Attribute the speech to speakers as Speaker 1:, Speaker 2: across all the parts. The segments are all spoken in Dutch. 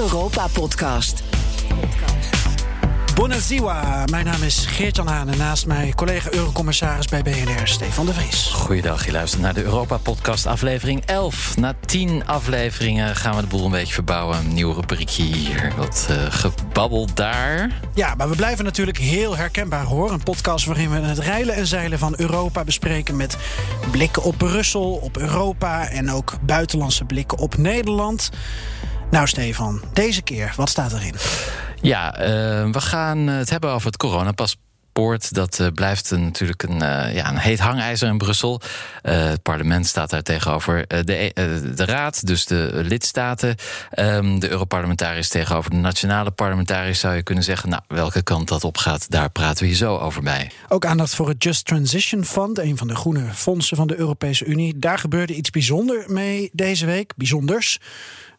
Speaker 1: Europa-podcast.
Speaker 2: Bonazia, mijn naam is Geert-Jan Haan en naast mij collega Eurocommissaris bij BNR, Stefan de Vries.
Speaker 3: Goeiedag, je luistert naar de Europa-podcast aflevering 11. Na 10 afleveringen gaan we de boel een beetje verbouwen. Een nieuw rubriekje hier, wat uh, gebabbel daar.
Speaker 2: Ja, maar we blijven natuurlijk heel herkenbaar hoor. Een podcast waarin we het reilen en zeilen van Europa bespreken... met blikken op Brussel, op Europa en ook buitenlandse blikken op Nederland... Nou, Stefan, deze keer, wat staat erin?
Speaker 3: Ja, uh, we gaan het hebben over het coronapaspoort. Dat uh, blijft een, natuurlijk een, uh, ja, een heet hangijzer in Brussel. het parlement staat daar tegenover de, de Raad, dus de lidstaten. Um, de Europarlementariërs tegenover de nationale parlementariërs, zou je kunnen zeggen. Nou, welke kant dat op gaat, daar praten we hier zo over bij.
Speaker 2: Ook aandacht voor het Just Transition Fund, een van de groene fondsen van de Europese Unie. Daar gebeurde iets bijzonders mee deze week. Bijzonders.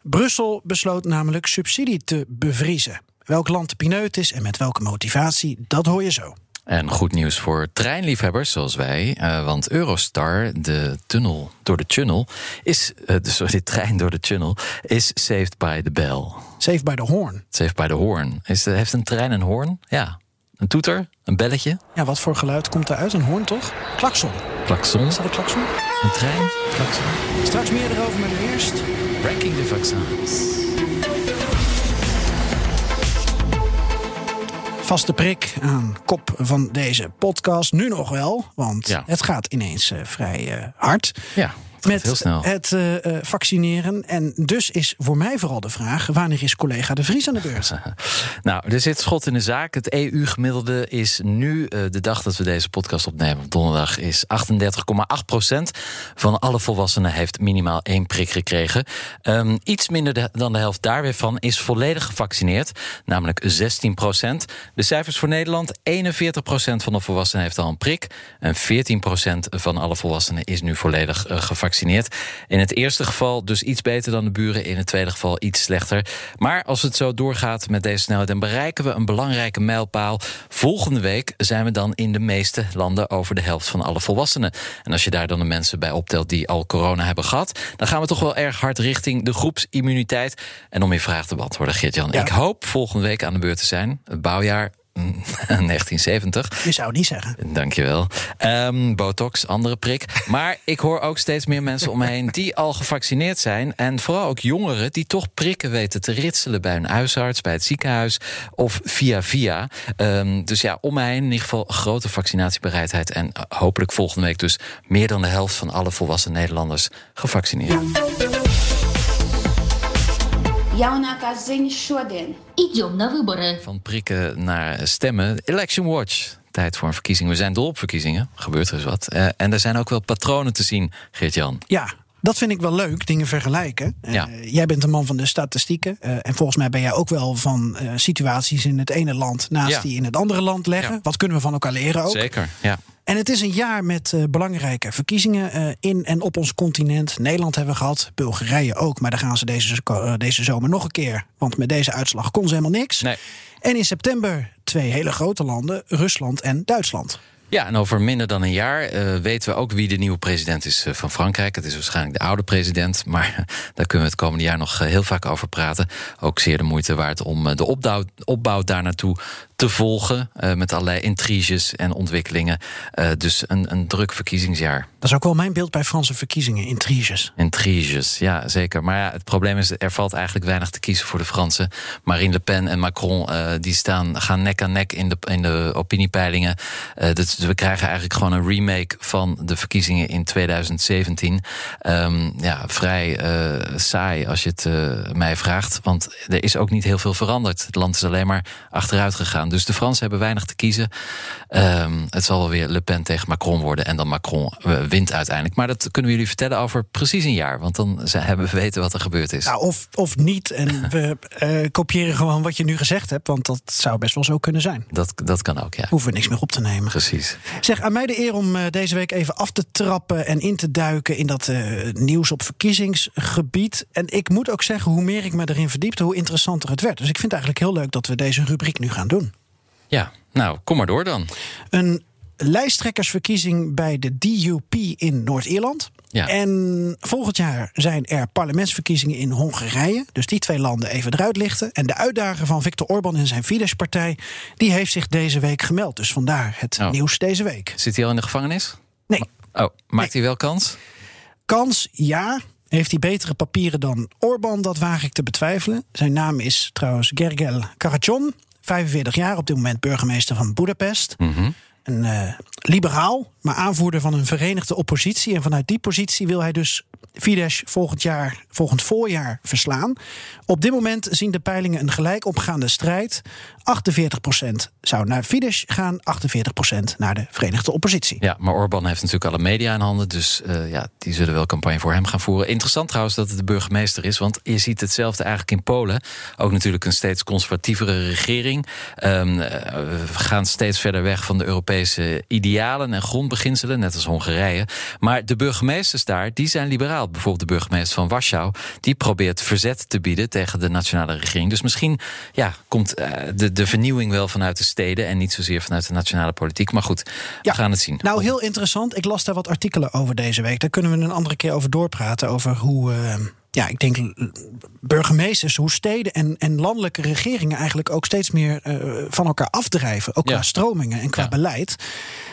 Speaker 2: Brussel besloot namelijk subsidie te bevriezen. Welk land de pineut is en met welke motivatie, dat hoor je zo.
Speaker 3: En goed nieuws voor treinliefhebbers zoals wij. Uh, want Eurostar, de tunnel door de tunnel, is. Uh, sorry, de trein door de tunnel, is saved by the bell.
Speaker 2: Saved by the horn.
Speaker 3: Saved by the horn. Is, uh, heeft een trein een hoorn? Ja. Een toeter? Een belletje?
Speaker 2: Ja, wat voor geluid komt eruit? Een hoorn toch? Klakson.
Speaker 3: Klakson?
Speaker 2: Is dat een klakson?
Speaker 3: Een trein? Klakson.
Speaker 2: Straks meer erover, maar nu eerst.
Speaker 3: Ranking de vaccins.
Speaker 2: Vaste prik aan kop van deze podcast. Nu nog wel, want ja. het gaat ineens uh, vrij uh, hard.
Speaker 3: Ja.
Speaker 2: Met
Speaker 3: heel snel.
Speaker 2: het uh, vaccineren. En dus is voor mij vooral de vraag: wanneer is collega De Vries aan de beurt?
Speaker 3: nou, er zit schot in de zaak. Het EU-gemiddelde is nu, uh, de dag dat we deze podcast opnemen, donderdag, is 38,8 procent van alle volwassenen heeft minimaal één prik gekregen. Um, iets minder de, dan de helft daar weer van is volledig gevaccineerd, namelijk 16 procent. De cijfers voor Nederland: 41 procent van de volwassenen heeft al een prik. En 14 procent van alle volwassenen is nu volledig uh, gevaccineerd gevaccineerd. In het eerste geval dus iets beter dan de buren, in het tweede geval iets slechter. Maar als het zo doorgaat met deze snelheid, dan bereiken we een belangrijke mijlpaal. Volgende week zijn we dan in de meeste landen over de helft van alle volwassenen. En als je daar dan de mensen bij optelt die al corona hebben gehad, dan gaan we toch wel erg hard richting de groepsimmuniteit. En om je vraag te beantwoorden, Geert-Jan, ja. ik hoop volgende week aan de beurt te zijn. Het bouwjaar 1970.
Speaker 2: Je zou niet zeggen.
Speaker 3: Dankjewel. Um, botox, andere prik. Maar ik hoor ook steeds meer mensen om me heen die al gevaccineerd zijn. En vooral ook jongeren die toch prikken weten te ritselen bij een huisarts, bij het ziekenhuis of via via. Um, dus ja, om mij heen in ieder geval grote vaccinatiebereidheid. En hopelijk volgende week dus meer dan de helft van alle volwassen Nederlanders gevaccineerd. Van prikken naar stemmen. Election Watch. Tijd voor een verkiezing. We zijn dol op verkiezingen. Gebeurt er eens wat. Uh, en er zijn ook wel patronen te zien, Geert-Jan.
Speaker 2: Ja, dat vind ik wel leuk, dingen vergelijken.
Speaker 3: Ja.
Speaker 2: Uh, jij bent een man van de statistieken. Uh, en volgens mij ben jij ook wel van uh, situaties in het ene land naast
Speaker 3: Ja.
Speaker 2: die in het andere land leggen.
Speaker 3: Ja.
Speaker 2: Wat kunnen we van elkaar leren ook?
Speaker 3: Zeker, ja.
Speaker 2: En het is een jaar met belangrijke verkiezingen in en op ons continent. Nederland hebben we gehad, Bulgarije ook. Maar daar gaan ze deze, deze zomer nog een keer. Want met deze uitslag kon ze helemaal niks.
Speaker 3: Nee.
Speaker 2: En in september twee hele grote landen, Rusland en Duitsland.
Speaker 3: Ja, en over minder dan een jaar uh, weten we ook wie de nieuwe president is uh, van Frankrijk. Het is waarschijnlijk de oude president, maar daar kunnen we het komende jaar nog uh, heel vaak over praten. Ook zeer de moeite waard om de opbouw, opbouw daar naartoe te volgen. Uh, met allerlei intriges en ontwikkelingen. Uh, dus een, een druk verkiezingsjaar.
Speaker 2: Dat is ook wel mijn beeld bij Franse verkiezingen, intriges.
Speaker 3: Intriges, ja zeker. Maar ja, het probleem is, er valt eigenlijk weinig te kiezen voor de Fransen. Marine Le Pen en Macron uh, die staan, gaan nek aan nek in de, in de opiniepeilingen. dus we krijgen eigenlijk gewoon een remake van de verkiezingen in 2017. Um, ja, vrij saai als je het mij vraagt. Want er is ook niet heel veel veranderd. Het land is alleen maar achteruit gegaan. Dus de Fransen hebben weinig te kiezen. Um, het zal wel weer Le Pen tegen Macron worden. En dan Macron uh, wint uiteindelijk. Maar dat kunnen we jullie vertellen over precies een jaar. Want dan hebben we weten wat er gebeurd is.
Speaker 2: Nou, of, of niet. En we uh, kopiëren gewoon wat je nu gezegd hebt. Want dat zou best wel zo kunnen zijn.
Speaker 3: Dat, dat kan ook, ja.
Speaker 2: Hoeven we niks meer op te nemen.
Speaker 3: Precies.
Speaker 2: Zeg, aan mij de eer om uh, deze week even af te trappen en in te duiken in dat nieuws op verkiezingsgebied. En ik moet ook zeggen, hoe meer ik me erin verdiepte, hoe interessanter het werd. Dus ik vind het eigenlijk heel leuk dat we deze rubriek nu gaan doen.
Speaker 3: Ja, nou, kom maar door dan.
Speaker 2: Een lijsttrekkersverkiezing bij de DUP in Noord-Ierland.
Speaker 3: Ja.
Speaker 2: En volgend jaar zijn er parlementsverkiezingen in Hongarije. Dus die twee landen even eruit lichten. En de uitdager van Viktor Orban en zijn Fidesz-partij... die heeft zich deze week gemeld. Dus vandaar het
Speaker 3: Oh.
Speaker 2: nieuws deze week.
Speaker 3: Zit hij al in de gevangenis?
Speaker 2: Nee,
Speaker 3: Oh, maakt hij wel kans?
Speaker 2: kans ja. Heeft hij betere papieren dan Orban? Dat waag ik te betwijfelen. Zijn naam is trouwens Gergel Karacson. 45 jaar, op dit moment burgemeester van Budapest.
Speaker 3: Mhm.
Speaker 2: Een eh, liberaal, maar aanvoerder van een verenigde oppositie. En vanuit die positie wil hij dus Fidesz volgend jaar, volgend voorjaar verslaan. Op dit moment zien de peilingen een gelijk opgaande strijd. 48% zou naar Fidesz gaan, 48% naar de verenigde oppositie.
Speaker 3: Ja, maar Orbán heeft natuurlijk alle media in handen. Dus eh, ja, die zullen wel campagne voor hem gaan voeren. Interessant trouwens dat het de burgemeester is. Want je ziet hetzelfde eigenlijk in Polen. Ook natuurlijk een steeds conservatievere regering. Ehm, eh, we gaan steeds verder weg van de Europese idealen en grondbeginselen. Net als Hongarije. Maar de burgemeesters daar, die zijn liberaal. Bijvoorbeeld de burgemeester van Warschau. Die probeert verzet te bieden tegen de nationale regering. Dus misschien ja, komt eh, de, de vernieuwing wel vanuit de steden. En niet zozeer vanuit de nationale politiek. Maar goed,
Speaker 2: Ja.
Speaker 3: we gaan het zien.
Speaker 2: Nou, heel interessant. Ik las daar wat artikelen over deze week. Daar kunnen we een andere keer over doorpraten. Over hoe, eh, ja, ik denk l- burgemeesters, hoe steden en, en landelijke regeringen eigenlijk ook steeds meer eh, van elkaar afdrijven. Ook
Speaker 3: Ja.
Speaker 2: qua stromingen en qua
Speaker 3: Ja.
Speaker 2: beleid.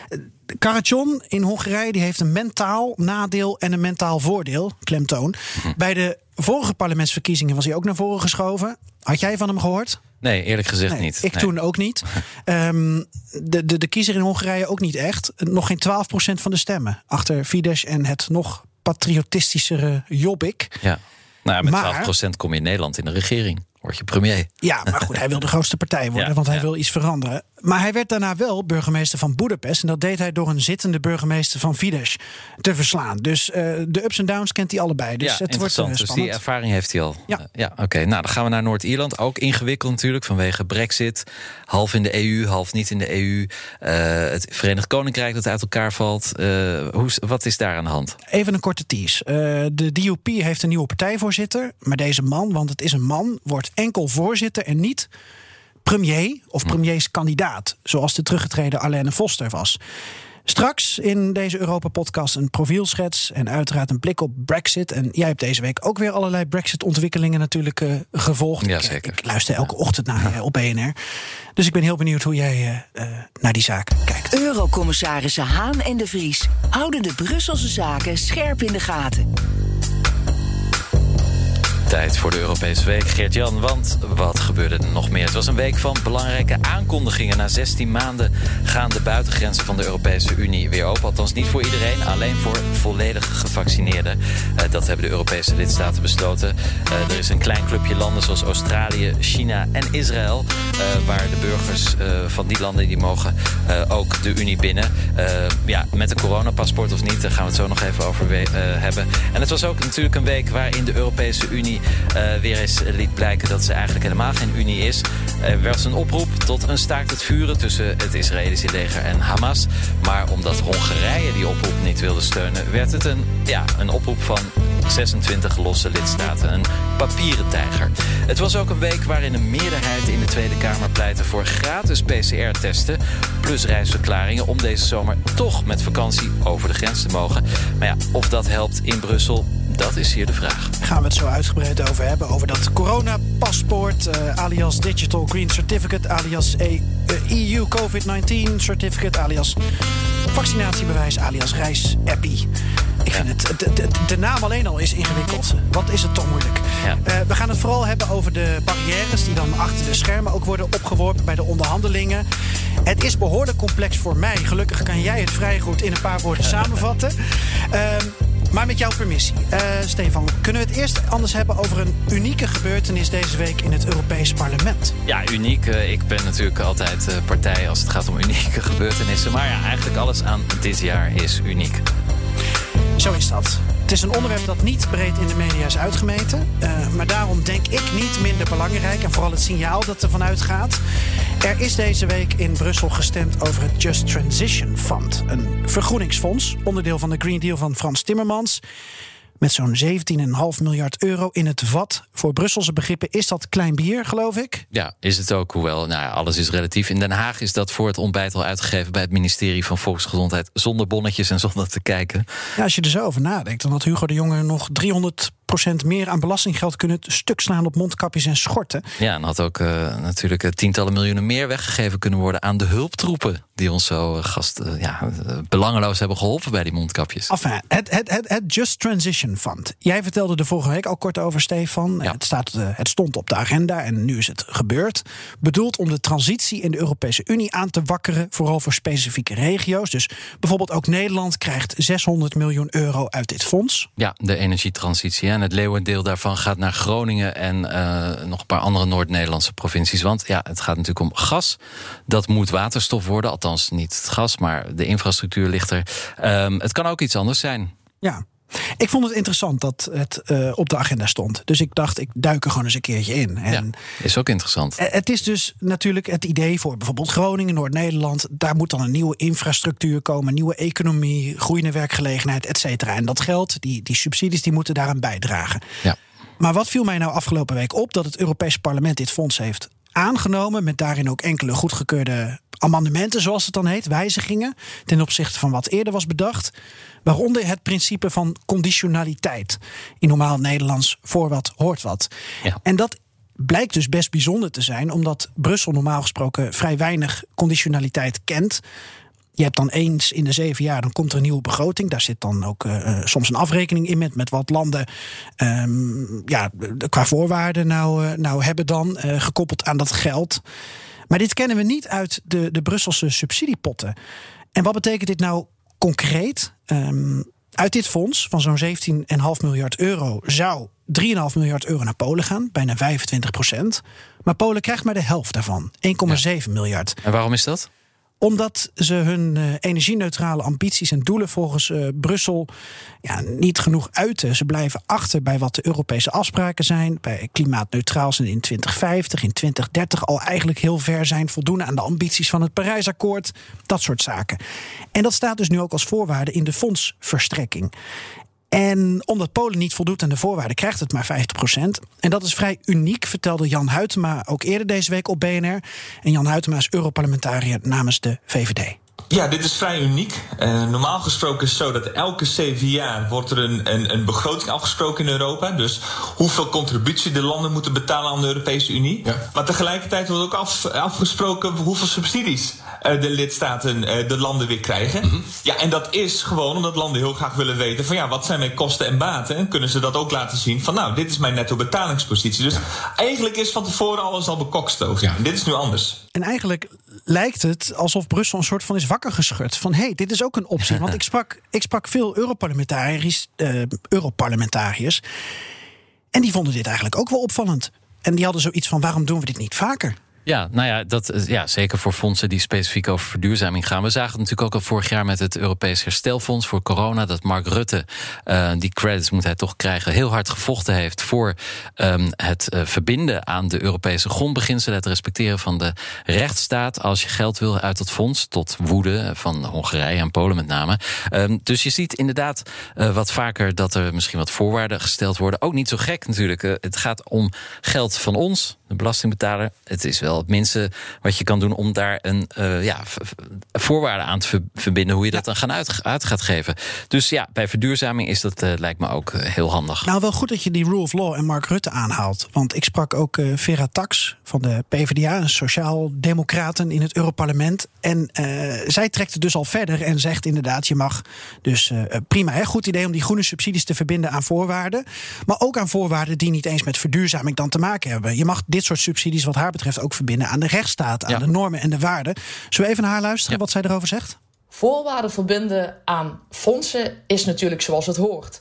Speaker 2: Eh, Karacjon in Hongarije die heeft een mentaal nadeel en een mentaal voordeel, klemtoon.
Speaker 3: Mhm.
Speaker 2: Bij de vorige parlementsverkiezingen was hij ook naar voren geschoven. Had jij van hem gehoord?
Speaker 3: Nee, eerlijk gezegd
Speaker 2: Nee,
Speaker 3: niet.
Speaker 2: Ik
Speaker 3: Nee.
Speaker 2: toen ook niet. Ehm, de, de, de kiezer in Hongarije ook niet echt. Nog geen 12% van de stemmen. Achter Fidesz en het nog patriotistischere Jobbik.
Speaker 3: Ja. Nou, ja, met
Speaker 2: Maar-
Speaker 3: 12% kom je in Nederland in de regering. Word je premier.
Speaker 2: Ja, maar goed, hij wil de grootste partij worden,
Speaker 3: Ja,
Speaker 2: want hij
Speaker 3: ja.
Speaker 2: wil iets veranderen. Maar hij werd daarna wel burgemeester van Budapest. En dat deed hij door een zittende burgemeester van Fidesz te verslaan. Dus eh, de ups en downs kent hij allebei. Dus
Speaker 3: ja,
Speaker 2: het wordt
Speaker 3: interessant.
Speaker 2: eh,
Speaker 3: dus die ervaring heeft hij al.
Speaker 2: Ja.
Speaker 3: Eh, ja Oké, nou dan gaan we naar Noord-Ierland. Ook ingewikkeld natuurlijk vanwege Brexit. Half in de EU, half niet in de EU. Het Verenigd Koninkrijk dat uit elkaar valt. Hoe, wat is daar aan de hand?
Speaker 2: Even een korte tease. De DUP heeft een nieuwe partijvoorzitter. Maar deze man, want het is een man, wordt enkel voorzitter en niet premier of premierskandidaat. Zoals de teruggetreden Arlene Foster was. Straks in deze Europa-podcast een profielschets en uiteraard een blik op Brexit. En jij hebt deze week ook weer allerlei Brexit-ontwikkelingen natuurlijk eh, gevolgd.
Speaker 3: Ja,
Speaker 2: Ik, eh,
Speaker 3: zeker.
Speaker 2: Ik, luister elke ochtend naar je op BNR. Dus ik ben heel benieuwd hoe jij eh, eh, naar die zaak kijkt.
Speaker 1: Eurocommissarissen Haan en de Vries houden de Brusselse zaken scherp in de gaten.
Speaker 3: Tijd voor de Europese Week, Geert-Jan. Want wat gebeurde er nog meer? Het was een week van belangrijke aankondigingen. Na 16 maanden gaan de buitengrenzen van de Europese Unie weer open. Althans niet voor iedereen, alleen voor volledig gevaccineerden. Eh, dat hebben de Europese lidstaten besloten. Eh, er is een klein clubje landen zoals Australië, China en Israël... eh, waar de burgers van die landen die mogen ook de Unie binnen. Ja, met een coronapaspoort of niet, daar gaan we het zo nog even over hebben. En het was ook natuurlijk een week waarin de Europese Unie eh, weer eens liet blijken dat ze eigenlijk helemaal geen Unie is. Er was een oproep tot een staakt het vuren tussen het Israëlische leger en Hamas. Maar omdat Hongarije die oproep niet wilde steunen, werd het een, ja, een oproep van 26 losse lidstaten. Een papieren tijger. Het was ook een week waarin een meerderheid in de Tweede Kamer pleitte voor gratis PCR-testen. Plus reisverklaringen om deze zomer toch met vakantie over de grens te mogen. Maar ja, of dat helpt in Brussel, dat is hier de vraag.
Speaker 2: gaan we het zo uitgebreid over hebben. Over dat coronapaspoort, eh alias Digital Green Certificate, alias E- eh, EU COVID-19 Certificate, alias vaccinatiebewijs, alias reisappie. Ik vind het, de, de, de naam alleen al is ingewikkeld. Wat is het toch moeilijk?
Speaker 3: Ja.
Speaker 2: Eh, we gaan het vooral hebben over de barrières die dan achter de schermen ook worden opgeworpen bij de onderhandelingen. Het is behoorlijk complex voor mij. Gelukkig kan jij het vrij goed in een paar woorden samenvatten. Maar met jouw permissie. Eh, Stefan, kunnen we het eerst anders hebben over een unieke gebeurtenis deze week in het Europees Parlement?
Speaker 3: Ja, uniek. Eh, Ik ben natuurlijk altijd eh, partij als het gaat om unieke gebeurtenissen. Maar ja, eigenlijk alles aan dit jaar is uniek.
Speaker 2: Zo is dat. Het is een onderwerp dat niet breed in de media is uitgemeten. eh, maar daarom denk ik niet minder belangrijk. En vooral het signaal dat ervan uitgaat. Er is deze week in Brussel gestemd over het Just Transition Fund. Een vergroeningsfonds, onderdeel van de Green Deal van Frans Timmermans. Met zo'n 17,5 miljard euro in het vat. Voor Brusselse begrippen is dat klein bier, geloof ik.
Speaker 3: Ja, is het ook. Hoewel, nou ja, alles is relatief. In Den Haag is dat voor het ontbijt al uitgegeven bij het ministerie van Volksgezondheid. Zonder bonnetjes en zonder te kijken.
Speaker 2: Ja, als je er zo over nadenkt, dan had Hugo de Jonge nog 300 meer aan belastinggeld kunnen stuk slaan op mondkapjes en schorten.
Speaker 3: Ja, en had ook uh, natuurlijk eh, tientallen miljoenen meer weggegeven kunnen worden aan de hulptroepen. Die ons zo uh, gast, ja, belangeloos hebben geholpen bij die mondkapjes.
Speaker 2: Enfin, het, het, het, het Just Transition Fund. Jij vertelde er vorige week al kort over, Stefan. Ja. Het, staat, het stond op de agenda en nu is het gebeurd. Bedoeld om de transitie in de Europese Unie aan te wakkeren, vooral voor specifieke regio's. Dus bijvoorbeeld ook Nederland krijgt 600 miljoen euro uit dit fonds.
Speaker 3: Ja, de energietransitie. En het leeuwendeel daarvan gaat naar Groningen en uh, nog een paar andere Noord-Nederlandse provincies. Want ja, het gaat natuurlijk om gas. Dat moet waterstof worden. Althans, niet het gas, maar de infrastructuur ligt er. Um, het kan ook iets anders zijn.
Speaker 2: Ja, ik vond het interessant dat het uh, op de agenda stond. Dus ik dacht, ik duik er gewoon eens een keertje in.
Speaker 3: En ja, is ook interessant.
Speaker 2: Het is dus natuurlijk het idee voor bijvoorbeeld Groningen, Noord-Nederland. Daar moet dan een nieuwe infrastructuur komen, nieuwe economie, groeiende werkgelegenheid, et cetera. En dat geld, die, die subsidies, die moeten daaraan bijdragen.
Speaker 3: Ja.
Speaker 2: Maar wat viel mij nou afgelopen week op? Dat het Europese parlement dit fonds heeft aangenomen. Met daarin ook enkele goedgekeurde amendementen, zoals het dan heet, wijzigingen. Ten opzichte van wat eerder was bedacht. Waaronder het principe van conditionaliteit. In normaal Nederlands voor wat hoort wat.
Speaker 3: Ja.
Speaker 2: En dat blijkt dus best bijzonder te zijn, omdat Brussel normaal gesproken vrij weinig conditionaliteit kent. Je hebt dan eens in de zeven jaar, dan komt er een nieuwe begroting. Daar zit dan ook uh, soms een afrekening in met, met wat landen um, ja, qua voorwaarden nou, uh, nou hebben dan, uh, gekoppeld aan dat geld. Maar dit kennen we niet uit de, de Brusselse subsidiepotten. En wat betekent dit nou concreet? Um, uit dit fonds van zo'n 17,5 miljard euro zou 3,5 miljard euro naar Polen gaan, bijna 25 procent. Maar Polen krijgt maar de helft daarvan, 1,7 ja. miljard.
Speaker 3: En waarom is dat?
Speaker 2: Omdat ze hun uh, energieneutrale ambities en doelen volgens uh, Brussel ja, niet genoeg uiten. Ze blijven achter bij wat de Europese afspraken zijn. Bij klimaatneutraal zijn in 2050, in 2030 al eigenlijk heel ver zijn. Voldoen aan de ambities van het Parijsakkoord. Dat soort zaken. En dat staat dus nu ook als voorwaarde in de fondsverstrekking. En omdat Polen niet voldoet aan de voorwaarden, krijgt het maar 50%. En dat is vrij uniek, vertelde Jan Huytema ook eerder deze week op BNR. En Jan Huytema is Europarlementariër namens de VVD.
Speaker 4: Ja, dit is vrij uniek. Uh, normaal gesproken is het zo dat elke zeven jaar wordt er een, een, een begroting afgesproken in Europa. Dus hoeveel contributie de landen moeten betalen aan de Europese Unie. Ja. Maar tegelijkertijd wordt ook af, afgesproken hoeveel subsidies uh, de lidstaten, uh, de landen weer krijgen. Mm -hmm. Ja, en dat is gewoon omdat landen heel graag willen weten van ja, wat zijn mijn kosten en baten? En kunnen ze dat ook laten zien van nou, dit is mijn netto betalingspositie. Dus ja. eigenlijk is van tevoren alles al bekokstoofd. Ja. En dit is nu anders.
Speaker 2: En eigenlijk lijkt het alsof Brussel een soort van is wakker geschud. Van hé, hey, dit is ook een optie. Want ik sprak, ik sprak veel Europarlementariërs, uh, Europarlementariërs. En die vonden dit eigenlijk ook wel opvallend. En die hadden zoiets van: waarom doen we dit niet vaker?
Speaker 3: Ja, nou ja, dat, ja, zeker voor fondsen die specifiek over verduurzaming gaan. We zagen natuurlijk ook al vorig jaar met het Europees Herstelfonds voor corona. Dat Mark Rutte, uh, die credits moet hij toch krijgen, heel hard gevochten heeft voor um, het uh, verbinden aan de Europese grondbeginselen. Het respecteren van de rechtsstaat als je geld wil uit dat fonds. Tot woede van Hongarije en Polen met name. Um, dus je ziet inderdaad wat vaker dat er misschien wat voorwaarden gesteld worden. Ook niet zo gek natuurlijk. het gaat om geld van ons, de belastingbetaler. Het is wel het minste wat je kan doen om daar een uh, ja, voorwaarde aan te verbinden hoe je dat dan gaan uit, uit, gaat geven. Dus ja, bij verduurzaming is dat uh, lijkt me ook uh, heel handig.
Speaker 2: Nou, wel goed dat je die rule of law en Mark Rutte aanhaalt. Want ik sprak ook Vera Tax van de PvdA, een sociaal-democraten in het Europarlement. En zij trekt het dus al verder en zegt inderdaad: je mag dus prima, hè, goed idee om die groene subsidies te verbinden aan voorwaarden. Maar ook aan voorwaarden die niet eens met verduurzaming dan te maken hebben. Je mag dit soort subsidies, wat haar betreft, ook verbinden aan de rechtsstaat, aan ja. de normen en de waarden. Zullen we even naar haar luisteren ja. wat zij erover zegt?
Speaker 5: Voorwaarden verbinden aan fondsen is natuurlijk zoals het hoort.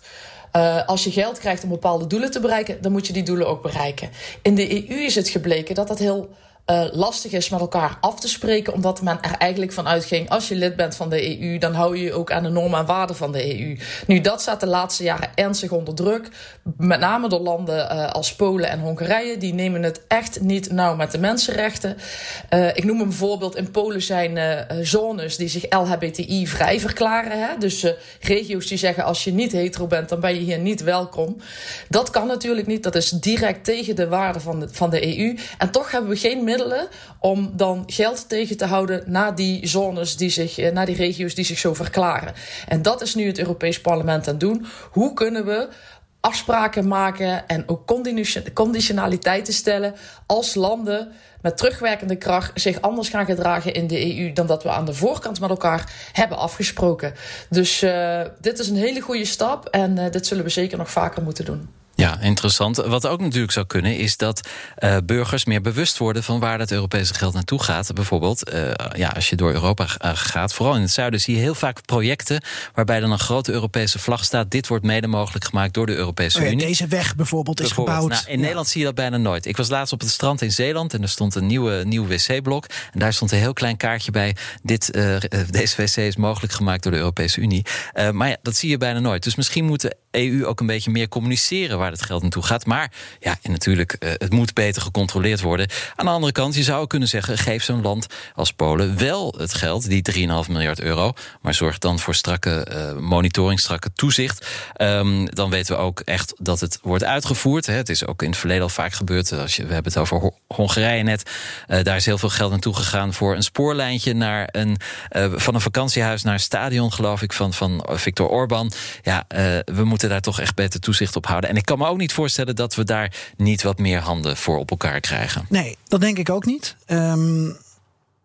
Speaker 5: Uh, als je geld krijgt om bepaalde doelen te bereiken, dan moet je die doelen ook bereiken. In de EU is het gebleken dat dat heel uh, lastig is met elkaar af te spreken, omdat men er eigenlijk van uitging: als je lid bent van de EU, dan hou je je ook aan de normen en waarden van de EU. Nu, dat staat de laatste jaren ernstig onder druk. Met name door landen uh, als Polen en Hongarije. Die nemen het echt niet nauw met de mensenrechten. Uh, ik noem een voorbeeld: in Polen zijn zones die zich LHBTI-vrij verklaren. Hè? Dus regio's die zeggen: als je niet hetero bent, dan ben je hier niet welkom. Dat kan natuurlijk niet. Dat is direct tegen de waarden van de, van de EU. En toch hebben we geen middelen om dan geld tegen te houden naar die zones die zich, eh, naar die regio's die zich zo verklaren. En dat is nu het Europees Parlement aan het doen. Hoe kunnen we afspraken maken en ook conditionaliteiten stellen als landen met terugwerkende kracht zich anders gaan gedragen in de EU dan dat we aan de voorkant met elkaar hebben afgesproken. Dus uh, dit is een hele goede stap en uh, dit zullen we zeker nog vaker moeten doen.
Speaker 3: Ja, interessant. Wat ook natuurlijk zou kunnen, is dat uh, burgers meer bewust worden van waar het Europese geld naartoe gaat. Bijvoorbeeld, uh, ja, als je door Europa uh, gaat, vooral in het zuiden, zie je heel vaak projecten waarbij dan een grote Europese vlag staat. Dit wordt mede mogelijk gemaakt door de Europese oh ja, Unie.
Speaker 2: Deze weg bijvoorbeeld, is gebouwd.
Speaker 3: Nou, in Nederland zie je dat bijna nooit. Ik was laatst op het strand in Zeeland en er stond een nieuwe, nieuw wc-blok. En daar stond een heel klein kaartje bij. Dit, deze wc is mogelijk gemaakt door de Europese Unie. maar ja, dat zie je bijna nooit. Dus misschien moet de EU ook een beetje meer communiceren waar het geld naartoe gaat. Maar ja, en natuurlijk, uh, het moet beter gecontroleerd worden. Aan de andere kant, je zou kunnen zeggen: geef zo'n land als Polen wel het geld, die 3,5 miljard euro. Maar zorg dan voor strakke uh, monitoring, strakke toezicht. Um, dan weten we ook echt dat het wordt uitgevoerd. Hè. Het is ook in het verleden al vaak gebeurd. Als je, we hebben het over Hongarije net. Daar is heel veel geld naartoe gegaan voor een spoorlijntje naar een, van een vakantiehuis naar een stadion, geloof ik, van, van Viktor Orban. Ja, we moeten daar toch echt beter toezicht op houden. En ik kan me ook niet voorstellen dat we daar niet wat meer handen voor op elkaar krijgen.
Speaker 2: Nee, dat denk ik ook niet. Um,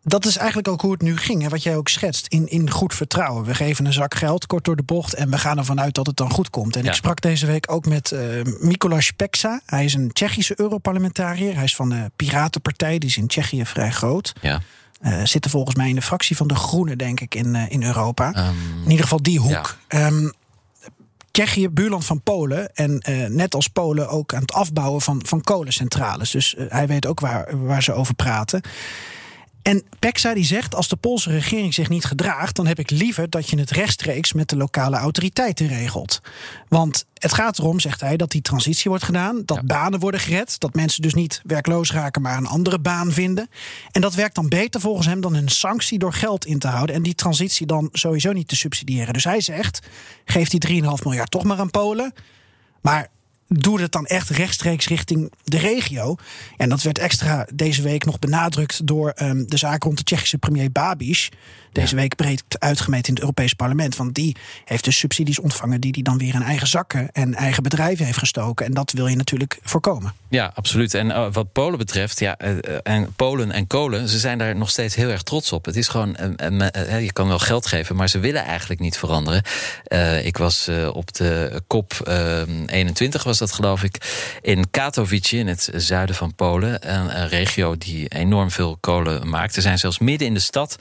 Speaker 2: dat is eigenlijk ook hoe het nu ging. Hè, wat jij ook schetst. In, in goed vertrouwen. We geven een zak geld kort door de bocht. En we gaan ervan uit dat het dan goed komt. En ik sprak deze week ook met uh, Mikolas Peksa. Hij is een Tsjechische Europarlementariër. Hij is van de Piratenpartij. Die is in Tsjechië vrij groot.
Speaker 3: Ja.
Speaker 2: Uh, zitten volgens mij in de fractie van de Groenen, denk ik, in, uh, in Europa. Um, in ieder geval die hoek. Ja. Um, Tsjechië, buurland van Polen. En uh, net als Polen ook aan het afbouwen van, van kolencentrales. Dus uh, hij weet ook waar, waar ze over praten. En Peksa die zegt: als de Poolse regering zich niet gedraagt, dan heb ik liever dat je het rechtstreeks met de lokale autoriteiten regelt. Want het gaat erom, zegt hij, dat die transitie wordt gedaan, dat banen worden gered, dat mensen dus niet werkloos raken, maar een andere baan vinden. En dat werkt dan beter volgens hem dan een sanctie door geld in te houden en die transitie dan sowieso niet te subsidiëren. Dus hij zegt: geef die 3,5 miljard toch maar aan Polen. Maar doe het dan echt rechtstreeks richting de regio. En dat werd extra deze week nog benadrukt door um, de zaak rond de Tsjechische premier Babiš deze week breed uitgemeten in het Europees Parlement. Want die heeft dus subsidies ontvangen die hij dan weer in eigen zakken en eigen bedrijven heeft gestoken. En dat wil je natuurlijk voorkomen.
Speaker 3: Ja, absoluut. En uh, wat Polen betreft, ja, uh, en Polen en kolen, ze zijn daar nog steeds heel erg trots op. Het is gewoon, uh, je kan wel geld geven, maar ze willen eigenlijk niet veranderen. ik was op de COP 21, was dat geloof ik, in Katowice, in het zuiden van Polen. Een, een regio die enorm veel kolen maakt. Er zijn zelfs midden in de stad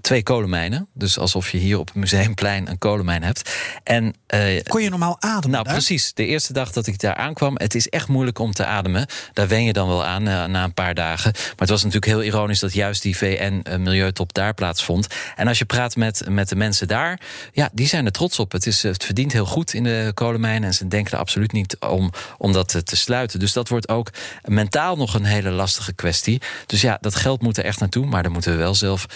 Speaker 3: twee kolenmijnen. Dus alsof je hier op het museumplein een kolenmijn hebt. En,
Speaker 2: uh, Kon je normaal ademen?
Speaker 3: Nou,
Speaker 2: daar?
Speaker 3: precies. De eerste dag dat ik daar aankwam, het is echt moeilijk om te ademen. Daar wen je dan wel aan uh, na een paar dagen. Maar het was natuurlijk heel ironisch dat juist die VN-milieutop eh, daar plaatsvond. En als je praat met, met de mensen daar, ja, die zijn er trots op. Het, is, het verdient heel goed in de kolenmijnen. En ze denken er absoluut niet om, om dat te sluiten. Dus dat wordt ook mentaal nog een hele lastige kwestie. Dus ja, dat geld moet er echt naartoe. Maar dan moeten we wel zelf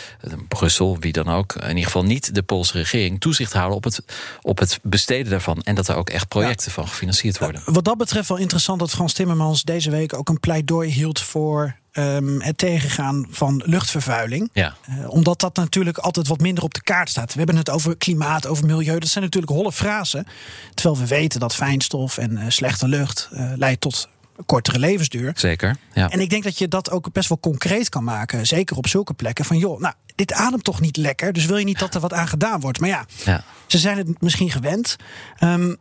Speaker 3: Brussel, wie dan ook, in ieder geval niet de Poolse regering, toezicht houden op het, op het besteden daarvan. En dat er ook echt projecten van gefinancierd worden.
Speaker 2: Wat dat betreft wel interessant dat Frans Timmermans deze week ook een pleidooi hield voor um, het tegengaan van luchtvervuiling.
Speaker 3: Ja.
Speaker 2: Uh, omdat dat natuurlijk altijd wat minder op de kaart staat. We hebben het over klimaat, over milieu. Dat zijn natuurlijk holle frasen. Terwijl we weten dat fijnstof en uh, slechte lucht uh, leidt tot kortere levensduur.
Speaker 3: Zeker. Ja.
Speaker 2: En ik denk dat je dat ook best wel concreet kan maken. Zeker op zulke plekken. Van joh, nou, dit ademt toch niet lekker. Dus wil je niet dat er wat aan gedaan wordt. Maar ja,
Speaker 3: ja.
Speaker 2: ze zijn het misschien gewend. Um,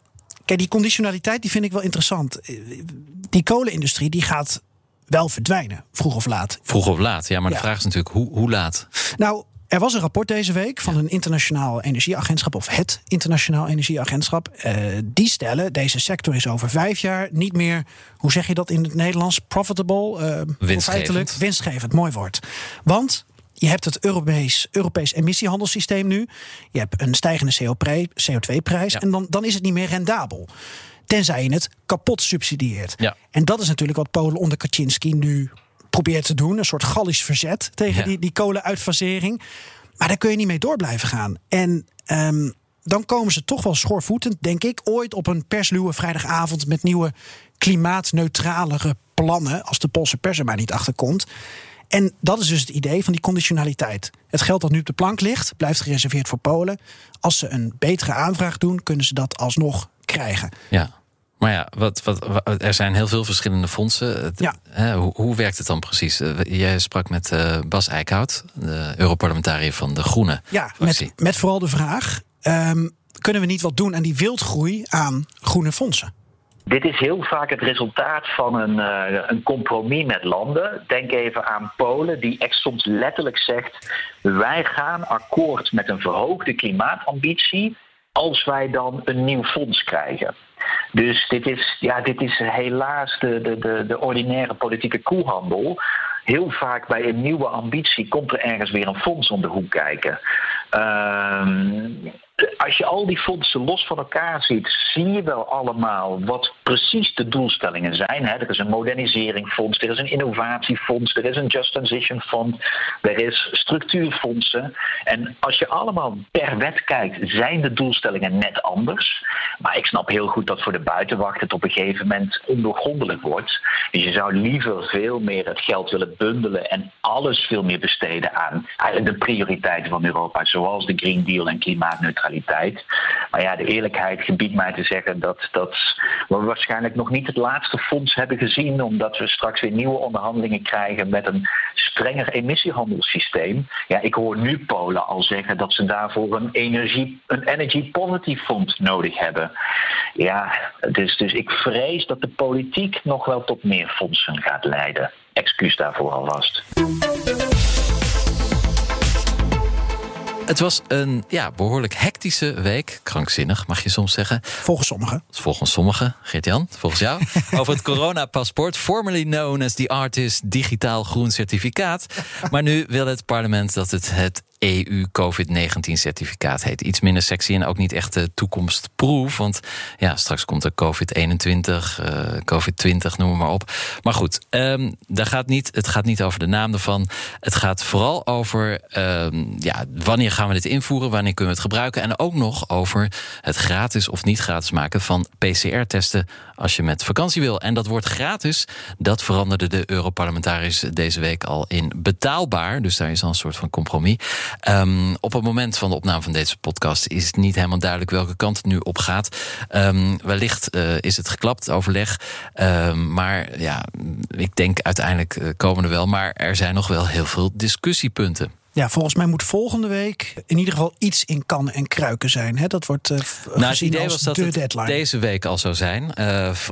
Speaker 2: kijk, die conditionaliteit die vind ik wel interessant. Die kolenindustrie die gaat wel verdwijnen, vroeg of laat.
Speaker 3: Vroeg of laat, ja. Maar ja. de vraag is natuurlijk hoe, hoe laat?
Speaker 2: Nou, Er was een rapport deze week van een internationaal energieagentschap, of het internationaal energieagentschap. Uh, die stellen, deze sector is over vijf jaar niet meer, hoe zeg je dat in het Nederlands? Profitable? Uh,
Speaker 3: winstgevend.
Speaker 2: winstgevend, mooi woord. Want je hebt het Europees, Europees emissiehandelssysteem nu. Je hebt een stijgende CO2-prijs. En dan, dan is het niet meer rendabel. Tenzij je het kapot subsidieert.
Speaker 3: Ja.
Speaker 2: En dat is natuurlijk wat Polen onder Kaczynski nu probeert te doen. Een soort Gallisch verzet tegen die, die kolenuitfasering. Maar daar kun je niet mee door blijven gaan. En um, dan komen ze toch wel schoorvoetend, denk ik, ooit op een persluwe vrijdagavond met nieuwe klimaatneutralere plannen. Als de Poolse pers er maar niet achter komt. En dat is dus het idee van die conditionaliteit. Het geld dat nu op de plank ligt, blijft gereserveerd voor Polen. Als ze een betere aanvraag doen, kunnen ze dat alsnog krijgen.
Speaker 3: Ja. Maar ja, wat, wat, er zijn heel veel verschillende fondsen.
Speaker 2: Ja.
Speaker 3: Hè, hoe, hoe, werkt het dan precies? Eh, jij sprak met uh, Bas Eickhout, de Europarlementariër van de Groene.
Speaker 2: Ja, met, met, vooral de vraag: um, kunnen we niet wat doen aan die wildgroei aan groene fondsen?
Speaker 6: Dit is heel vaak het resultaat van een, uh, een compromis met landen. Denk even aan Polen, die echt soms letterlijk zegt: wij gaan akkoord met een verhoogde klimaatambitie als wij dan een nieuw fonds krijgen. Dus dit is, ja, dit is helaas de, de, de, de ordinaire politieke koehandel. Heel vaak bij een nieuwe ambitie komt er ergens weer een fonds om de hoek kijken. Ehm, als je al die fondsen los van elkaar ziet, zie je wel allemaal wat precies de doelstellingen zijn. Er is een moderniseringfonds, er is een innovatiefonds, er is een Just Transition Fund, er is structuurfondsen. En als je allemaal per wet kijkt, zijn de doelstellingen net anders. Maar ik snap heel goed dat voor de buitenwacht het op een gegeven moment ondoorgrondelijk wordt. Dus je zou liever veel meer het geld willen bundelen en alles veel meer besteden aan de prioriteiten van Europa, zoals de Green Deal en klimaatneutraliteit maar ja, de eerlijkheid gebiedt mij te zeggen dat, dat we waarschijnlijk nog niet het laatste fonds hebben gezien, omdat we straks weer nieuwe onderhandelingen krijgen met een strenger emissiehandelssysteem. Ja, ik hoor nu Polen al zeggen dat ze daarvoor een energie, een energy poverty fonds nodig hebben. Ja, dus, dus ik vrees dat de politiek nog wel tot meer fondsen gaat leiden. Excuus daarvoor alvast.
Speaker 3: Het was een ja, behoorlijk hectische week. Krankzinnig, mag je soms zeggen.
Speaker 2: Volgens sommigen.
Speaker 3: Volgens sommigen. Geert-Jan, volgens jou. Over het coronapaspoort, formerly known as the Artist Digitaal Groen Certificaat. Maar nu wil het parlement dat het het EU-COVID-19-certificaat heet. Iets minder sexy en ook niet echt de toekomstproef. Want ja, straks komt er COVID-21, uh, COVID-20, noem maar op. Maar goed, um, daar gaat niet, het gaat niet over de naam ervan. Het gaat vooral over um, ja, wanneer gaan we dit invoeren, wanneer kunnen we het gebruiken. En ook nog over het gratis of niet gratis maken van PCR-testen als je met vakantie wil. En dat wordt gratis. Dat veranderde de Europarlementariërs deze week al in betaalbaar. Dus daar is al een soort van compromis. Um, op het moment van de opname van deze podcast is het niet helemaal duidelijk welke kant het nu op gaat. Um, wellicht uh, is het geklapt, overleg. Um, maar ja, ik denk uiteindelijk uh, komen er wel. Maar er zijn nog wel heel veel discussiepunten.
Speaker 2: Ja, volgens mij moet volgende week in ieder geval iets in kan en kruiken zijn. Hè? Dat wordt uh,
Speaker 3: nou, het idee was dat het
Speaker 2: deadline.
Speaker 3: deze week al zou zijn. Uh,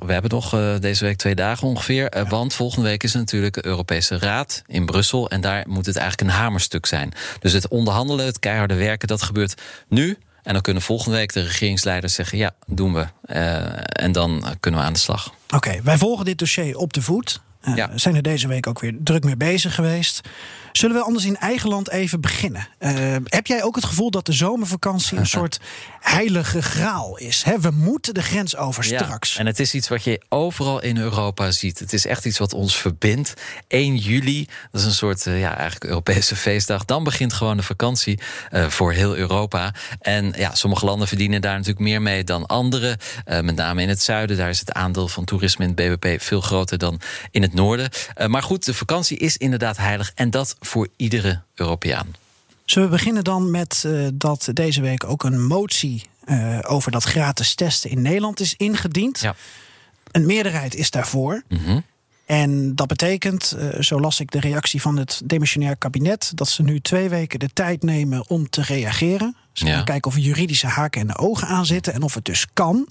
Speaker 3: we hebben nog uh, deze week twee dagen ongeveer. Ja. Want volgende week is natuurlijk de Europese Raad in Brussel. En daar moet het eigenlijk een hamerstuk zijn. Dus het onderhandelen, het keiharde werken, dat gebeurt nu. En dan kunnen volgende week de regeringsleiders zeggen: ja, doen we. en dan kunnen we aan de slag.
Speaker 2: Oké, okay, wij volgen dit dossier op de voet. Ja. Zijn er deze week ook weer druk mee bezig geweest. Zullen we anders in eigen land even beginnen? Uh, heb jij ook het gevoel dat de zomervakantie een soort heilige graal is? We moeten de grens over
Speaker 3: ja,
Speaker 2: straks.
Speaker 3: En het is iets wat je overal in Europa ziet. Het is echt iets wat ons verbindt. 1 juli, dat is een soort uh, ja, eigenlijk Europese feestdag. Dan begint gewoon de vakantie uh, voor heel Europa. En ja, sommige landen verdienen daar natuurlijk meer mee dan andere. met name in het zuiden, daar is het aandeel van toerisme in het BBP veel groter dan in het noorden. maar goed, de vakantie is inderdaad heilig. En dat voor iedere Europeaan.
Speaker 2: Zullen we beginnen dan met uh, dat deze week ook een motie uh, over dat gratis testen in Nederland is ingediend?
Speaker 3: Ja.
Speaker 2: Een meerderheid is daarvoor.
Speaker 3: Mm -hmm.
Speaker 2: En dat betekent, uh, zo las ik de reactie van het demissionair kabinet, dat ze nu twee weken de tijd nemen om te reageren. Ze gaan
Speaker 3: ja.
Speaker 2: kijken of er juridische haken en de ogen aan zitten en of het dus kan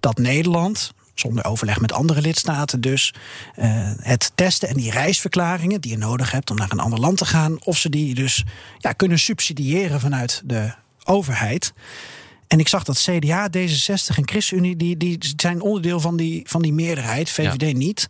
Speaker 2: dat Nederland zonder overleg met andere lidstaten dus, eh, het testen en die reisverklaringen die je nodig hebt om naar een ander land te gaan, of ze die dus ja, kunnen subsidiëren vanuit de overheid. En ik zag dat CDA, D66 en ChristenUnie, die, die zijn onderdeel van die, van die meerderheid, VVD niet.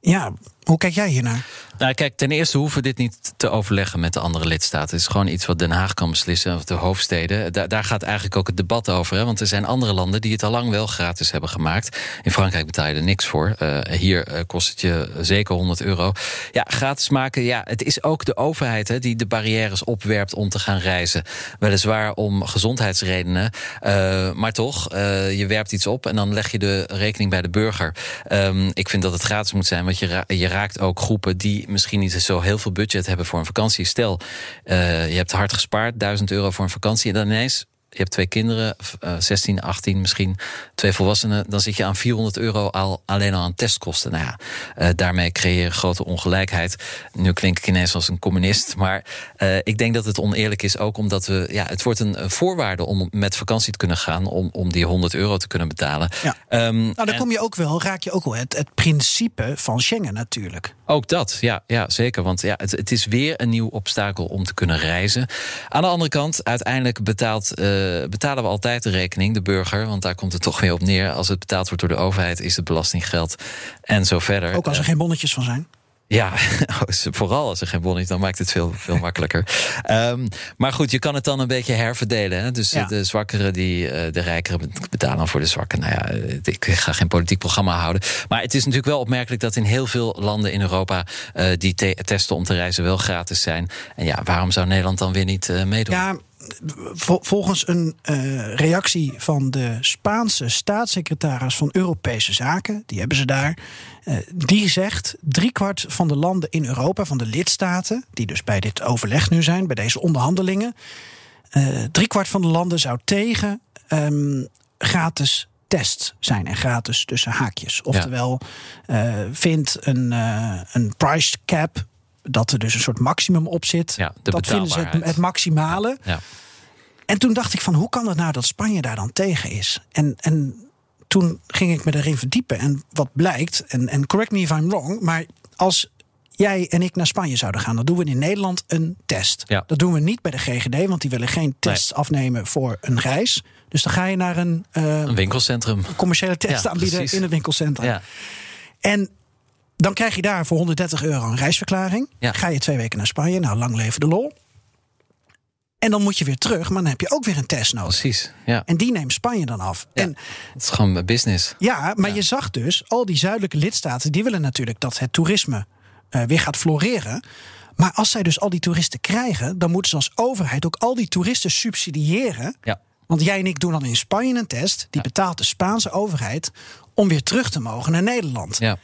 Speaker 2: Ja, hoe kijk jij hiernaar?
Speaker 3: Nou, kijk, ten eerste hoeven we dit niet te overleggen met de andere lidstaten. Het is gewoon iets wat Den Haag kan beslissen, of de hoofdsteden. Daar, gaat eigenlijk ook het debat over. Hè? Want er zijn andere landen die het al lang wel gratis hebben gemaakt. In Frankrijk betaal je er niks voor. Uh, hier uh, kost het je zeker 100 euro. Ja, gratis maken, ja, het is ook de overheid hè, die de barrières opwerpt om te gaan reizen. Weliswaar om gezondheidsredenen. Uh, maar toch, je werpt iets op en dan leg je de rekening bij de burger. Um, ik vind dat het gratis moet zijn, want je, je raakt ook groepen die misschien niet zo heel veel budget hebben voor een vakantie. Stel, uh, je hebt hard gespaard, 1000 euro voor een vakantie. En dan ineens je hebt twee kinderen, 16, eh, 18 misschien, twee volwassenen, dan zit je aan 400 euro al, alleen al aan testkosten. Nou ja, uh, daarmee creëer je grote ongelijkheid. Nu klink ik ineens als een communist, maar uh, ik denk dat het oneerlijk is ook omdat we, ja, het wordt een, voorwaarde om met vakantie te kunnen gaan, om, om die 100 euro te kunnen betalen.
Speaker 2: Ja. Um, nou, dan kom je ook wel, raak je ook wel het, het principe van Schengen natuurlijk.
Speaker 3: Ook dat, ja, ja zeker. Want ja, het, het is weer een nieuw obstakel om te kunnen reizen. Aan de andere kant, uiteindelijk betaalt. Uh, betalen we altijd de rekening, de burger. Want daar komt het toch weer op neer. Als het betaald wordt door de overheid, is het belastinggeld en zo verder.
Speaker 2: Ook als er geen bonnetjes van zijn?
Speaker 3: Ja, vooral als er geen bon is, dan maakt het veel, veel makkelijker. Um, maar goed, je kan het dan een beetje herverdelen. Hè? Dus ja. de zwakkeren, die, de rijkeren betalen voor de zwakken. Nou ja, ik ga geen politiek programma houden. Maar het is natuurlijk wel opmerkelijk dat in heel veel landen in Europa uh, die te testen om te reizen wel gratis zijn. En ja, waarom zou Nederland dan weer niet uh, meedoen?
Speaker 2: Ja, volgens een uh, reactie van de Spaanse staatssecretaris van Europese Zaken, die hebben ze daar, uh, die zegt driekwart van de landen in Europa, van de lidstaten, die dus bij dit overleg nu zijn, bij deze onderhandelingen, uh, driekwart van de landen zou tegen um, gratis test zijn en gratis tussen haakjes. Oftewel, ja. vindt een, een price cap dat er dus een soort maximum op zit.
Speaker 3: Ja,
Speaker 2: dat vinden ze het, het maximale.
Speaker 3: Ja.
Speaker 2: En toen dacht ik van hoe kan het nou dat Spanje daar dan tegen is? En, en toen ging ik me erin verdiepen. En wat blijkt, en, en correct me if I'm wrong, maar als jij en ik naar Spanje zouden gaan, dan doen we in Nederland een test.
Speaker 3: Ja.
Speaker 2: Dat doen we niet bij de GGD, want die willen geen tests nee. afnemen voor een reis. Dus dan ga je naar een, uh,
Speaker 3: een winkelcentrum.
Speaker 2: Een commerciële test
Speaker 3: ja,
Speaker 2: aanbieden
Speaker 3: precies.
Speaker 2: in het winkelcentrum.
Speaker 3: Ja.
Speaker 2: En dan krijg je daar voor 130 euro een reisverklaring.
Speaker 3: Ja.
Speaker 2: Ga je twee weken naar Spanje, nou lang leven de lol. En dan moet je weer terug, maar dan heb je ook weer een test nodig.
Speaker 3: Precies, ja.
Speaker 2: En die neemt Spanje dan af.
Speaker 3: Ja,
Speaker 2: en,
Speaker 3: het is gewoon business.
Speaker 2: Ja, maar ja. je zag dus, al die zuidelijke lidstaten... die willen natuurlijk dat het toerisme uh, weer gaat floreren. Maar als zij dus al die toeristen krijgen... dan moeten ze als overheid ook al die toeristen subsidiëren.
Speaker 3: Ja.
Speaker 2: Want jij en ik doen dan in Spanje een test. Die betaalt de Spaanse overheid om weer terug te mogen naar Nederland.
Speaker 3: Ja.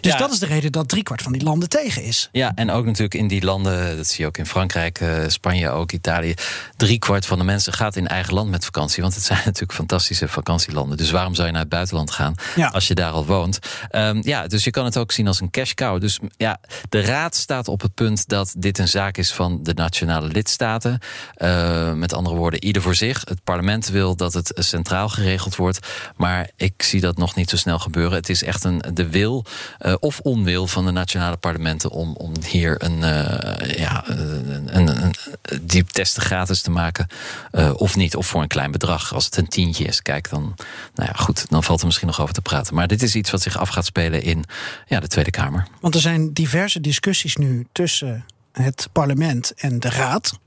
Speaker 2: Dus
Speaker 3: Ja.
Speaker 2: dat is de reden dat driekwart van die landen tegen is.
Speaker 3: Ja, en ook natuurlijk in die landen, dat zie je ook in Frankrijk, uh, Spanje ook, Italië. Driekwart van de mensen gaat in eigen land met vakantie. Want het zijn natuurlijk fantastische vakantielanden. Dus waarom zou je naar het buitenland gaan
Speaker 2: Ja.
Speaker 3: als je daar al woont? Um, ja, dus je kan het ook zien als een cash cow. Dus ja, de Raad staat op het punt dat dit een zaak is van de nationale lidstaten. Uh, met andere woorden, ieder voor zich. Het parlement wil dat het centraal geregeld wordt. Maar ik zie dat nog niet zo snel gebeuren. Het is echt een, de wil uh, of onwil van de nationale parlementen om, om hier een, uh, ja, een, een, testen gratis te maken. Uh, of niet, of voor een klein bedrag. Als het een tientje is, kijk, dan, nou ja, goed, dan valt er misschien nog over te praten. Maar dit is iets wat zich af gaat spelen in ja, de Tweede Kamer.
Speaker 2: Want er zijn diverse discussies nu tussen het parlement en de raad.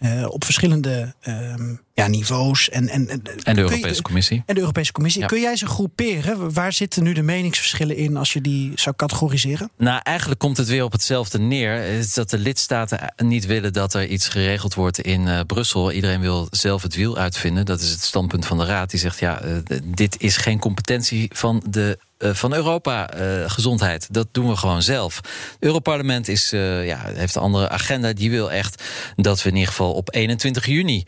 Speaker 2: Uh, op verschillende uh, ja, niveaus. En, en, en,
Speaker 3: en de Europese
Speaker 2: je,
Speaker 3: Commissie.
Speaker 2: En de Europese Commissie.
Speaker 3: Ja.
Speaker 2: Kun jij ze groeperen? Waar zitten nu de meningsverschillen in als je die zou categoriseren?
Speaker 3: Nou, eigenlijk komt het weer op hetzelfde neer. Is dat de lidstaten niet willen dat er iets geregeld wordt in uh, Brussel. Iedereen wil zelf het wiel uitvinden. Dat is het standpunt van de Raad. Die zegt, ja, uh, dit is geen competentie van de van Europa gezondheid. Dat doen we gewoon zelf. Het Europarlement is, ja, heeft een andere agenda. Die wil echt dat we in ieder geval op 21 juni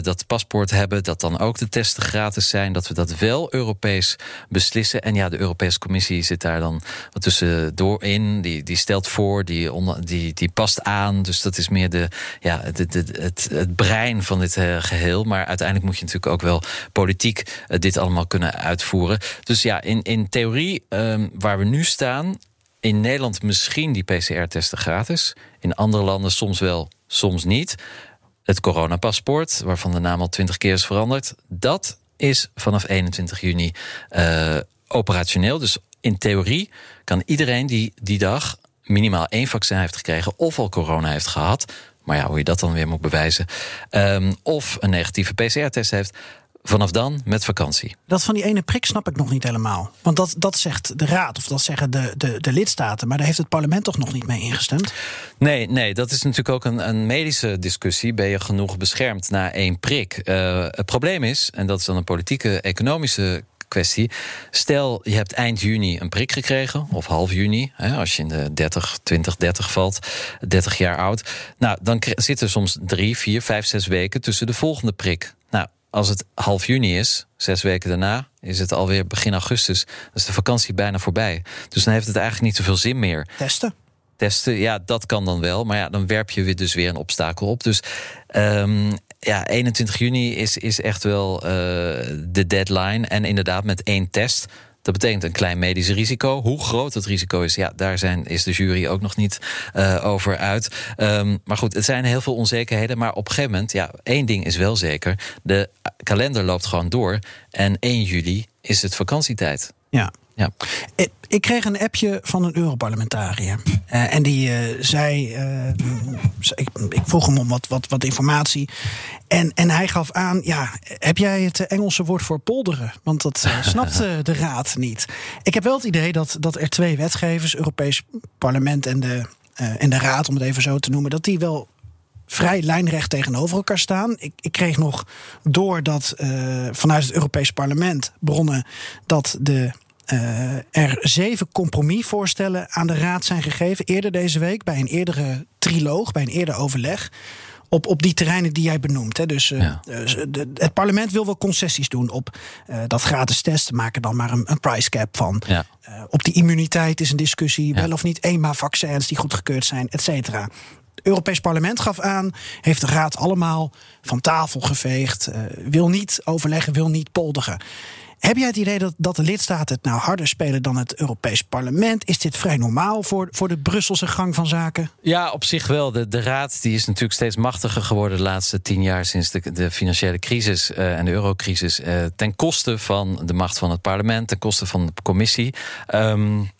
Speaker 3: dat paspoort hebben. Dat dan ook de testen gratis zijn. Dat we dat wel Europees beslissen. En ja, de Europese Commissie zit daar dan wat tussendoor in. Die, die stelt voor, die, die, die past aan. Dus dat is meer de, ja, de, de, het, het brein van dit geheel. Maar uiteindelijk moet je natuurlijk ook wel politiek dit allemaal kunnen uitvoeren. Dus ja, in, in theorie, ehm, waar we nu staan, in Nederland misschien die PCR-testen gratis. In andere landen soms wel, soms niet. Het coronapaspoort, waarvan de naam al twintig keer is veranderd, dat is vanaf 21 juni uh, operationeel. Dus in theorie kan iedereen die die dag minimaal één vaccin heeft gekregen of al corona heeft gehad, maar ja, hoe je dat dan weer moet bewijzen, um, of een negatieve PCR-test heeft, vanaf dan met vakantie.
Speaker 2: Dat van die ene prik snap ik nog niet helemaal. Want dat, dat zegt de Raad of dat zeggen de, de, de lidstaten. Maar daar heeft het parlement toch nog niet mee ingestemd?
Speaker 3: Nee, nee dat is natuurlijk ook een, een medische discussie. Ben je genoeg beschermd na één prik? Uh, het probleem is, en dat is dan een politieke, economische kwestie. Stel, je hebt eind juni een prik gekregen, of half juni, hè, als je in de 30, 20, 30 valt, 30 jaar oud. Nou, dan zitten er soms drie, vier, vijf, zes weken tussen de volgende prik. Als het half juni is, zes weken daarna, is het alweer begin augustus. Dan is de vakantie bijna voorbij. Dus dan heeft het eigenlijk niet zoveel zin meer.
Speaker 2: Testen?
Speaker 3: Testen, ja, dat kan dan wel. Maar ja, dan werp je weer dus weer een obstakel op. Dus um, ja, 21 juni is, is echt wel uh, de deadline. En inderdaad, met één test. Dat betekent een klein medisch risico. Hoe groot het risico is, ja, daar zijn, is de jury ook nog niet uh, over uit. Um, maar goed, het zijn heel veel onzekerheden. Maar op een gegeven moment, ja, één ding is wel zeker. De kalender loopt gewoon door. En 1 juli is het vakantietijd.
Speaker 2: Ja. Ja. Ik kreeg een appje van een Europarlementariër. Uh, en die uh, zei. Ik, ik, vroeg hem om wat, wat, wat informatie. En, en hij gaf aan: Ja, heb jij het Engelse woord voor polderen? Want dat snapt de Raad niet. Ik heb wel het idee dat, dat er twee wetgevers, Europees Parlement en de, en de Raad, om het even zo te noemen, dat die wel vrij lijnrecht tegenover elkaar staan. Ik, ik kreeg nog door dat vanuit het Europees Parlement bronnen dat de uh, er zeven compromisvoorstellen aan de Raad zijn gegeven. Eerder deze week bij een eerdere triloog, bij een eerder overleg. Op, op die terreinen die jij benoemt. Hè. Dus uh, de, het parlement wil wel concessies doen op uh, dat gratis testen. Maken dan maar een, een price cap van. Ja. op die immuniteit is een discussie. Ja. Wel of niet eenmaal-vaccins die goedgekeurd zijn, et cetera. Het Europees Parlement gaf aan, heeft de Raad allemaal van tafel geveegd. wil niet overleggen, wil niet polderen. Heb jij het idee dat, dat de lidstaten het nou harder spelen dan het Europees Parlement? Is dit vrij normaal voor, voor de Brusselse gang van zaken?
Speaker 3: Ja, op zich wel. De, de Raad die is natuurlijk steeds machtiger geworden de laatste tien jaar sinds de, de financiële crisis uh, en de eurocrisis. Uh, ten koste van de macht van het parlement, ten koste van de commissie. Um,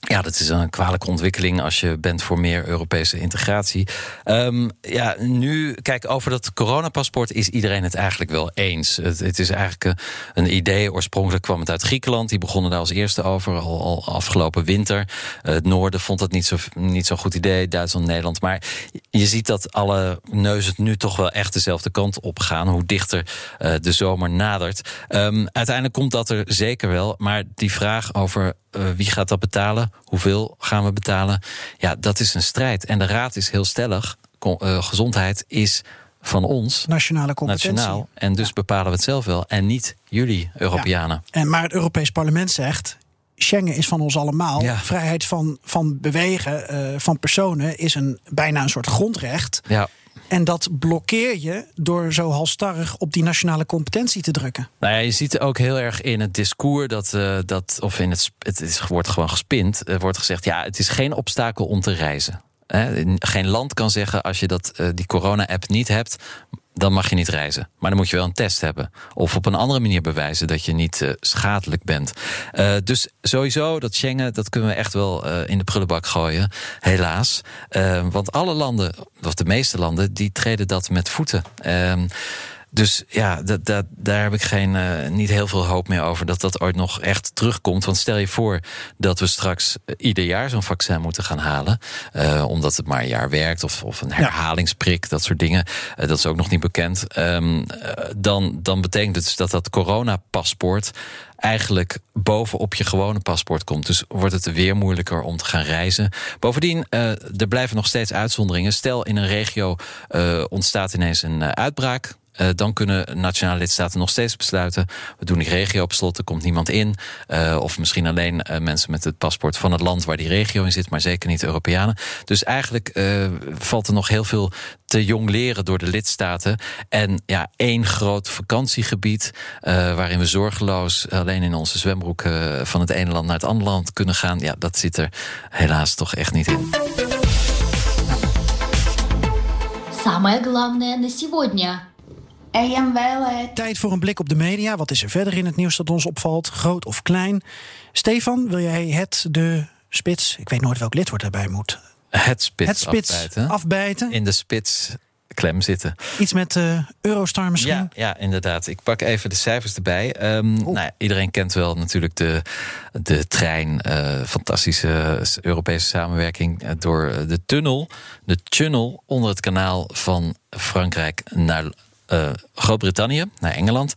Speaker 3: ja, dat is een kwalijke ontwikkeling als je bent voor meer Europese integratie. Um, ja, nu, kijk, over dat coronapaspoort is iedereen het eigenlijk wel eens. Het, het, is eigenlijk een idee. Oorspronkelijk kwam het uit Griekenland. Die begonnen daar als eerste over, al, afgelopen winter. het noorden vond het niet zo'n niet zo goed idee, Duitsland, Nederland. Maar je ziet dat alle neuzen nu toch wel echt dezelfde kant op gaan. Hoe dichter uh, de zomer nadert. Um, uiteindelijk komt dat er zeker wel. Maar die vraag over uh, wie gaat dat betalen? Hoeveel gaan we betalen? Ja, dat is een strijd. En de raad is heel stellig. uh, gezondheid is van ons.
Speaker 2: Nationale competentie. Nationaal.
Speaker 3: En dus bepalen we het zelf wel. En niet jullie, Europeanen.
Speaker 2: Ja. En maar het Europees Parlement zegt. Schengen is van ons allemaal. Ja. Vrijheid van, van bewegen uh, van personen is een, bijna een soort grondrecht. Ja. En dat blokkeer je door zo halstarrig op die nationale competentie te drukken.
Speaker 3: Nou ja, je ziet ook heel erg in het discours dat, uh, dat of in het, het is, wordt gewoon gespind, er wordt gezegd: ja, het is geen obstakel om te reizen. Geen land kan zeggen als je dat, uh, die corona-app niet hebt, dan mag je niet reizen. Maar dan moet je wel een test hebben. Of op een andere manier bewijzen dat je niet uh, schadelijk bent. Uh, dus sowieso, dat Schengen, dat kunnen we echt wel in de prullenbak gooien. Helaas. want alle landen, of de meeste landen, die treden dat met voeten. Ehm, Dus ja, dat, dat, daar heb ik geen, uh, niet heel veel hoop meer over dat dat ooit nog echt terugkomt. Want stel je voor dat we straks ieder jaar zo'n vaccin moeten gaan halen. Uh, omdat het maar een jaar werkt of, of een herhalingsprik, dat soort dingen. Uh, dat is ook nog niet bekend. Um, dan, dan betekent het dus dat dat coronapaspoort eigenlijk bovenop je gewone paspoort komt. Dus wordt het weer moeilijker om te gaan reizen. Bovendien, er blijven nog steeds uitzonderingen. Stel in een regio ontstaat ineens een uitbraak. Uh, dan kunnen nationale lidstaten nog steeds besluiten. We doen die regio op slot, er komt niemand in. Uh, of misschien alleen uh, mensen met het paspoort van het land waar die regio in zit, maar zeker niet Europeanen. Dus eigenlijk valt er nog heel veel te jong leren door de lidstaten. En ja, één groot vakantiegebied waarin we zorgeloos alleen in onze zwembroek van het ene land naar het andere land kunnen gaan. Ja, dat zit er helaas toch echt niet in.
Speaker 7: Самое главное на сегодня.
Speaker 2: Tijd voor een blik op de media. Wat is er verder in het nieuws dat ons opvalt, groot of klein? Stefan, wil jij het, de spits, ik weet nooit welk lidwoord erbij moet.
Speaker 3: Het spits,
Speaker 2: het spits
Speaker 3: afbijten.
Speaker 2: afbijten.
Speaker 3: In de spits klem zitten.
Speaker 2: Iets met uh, Eurostar misschien?
Speaker 3: Ja, ja, inderdaad. Ik pak even de cijfers erbij. Um, nou ja, iedereen kent wel natuurlijk de, de trein. Uh, fantastische Europese samenwerking door de tunnel. De tunnel onder het kanaal van Frankrijk naar uh, Groot-Brittannië, naar Engeland.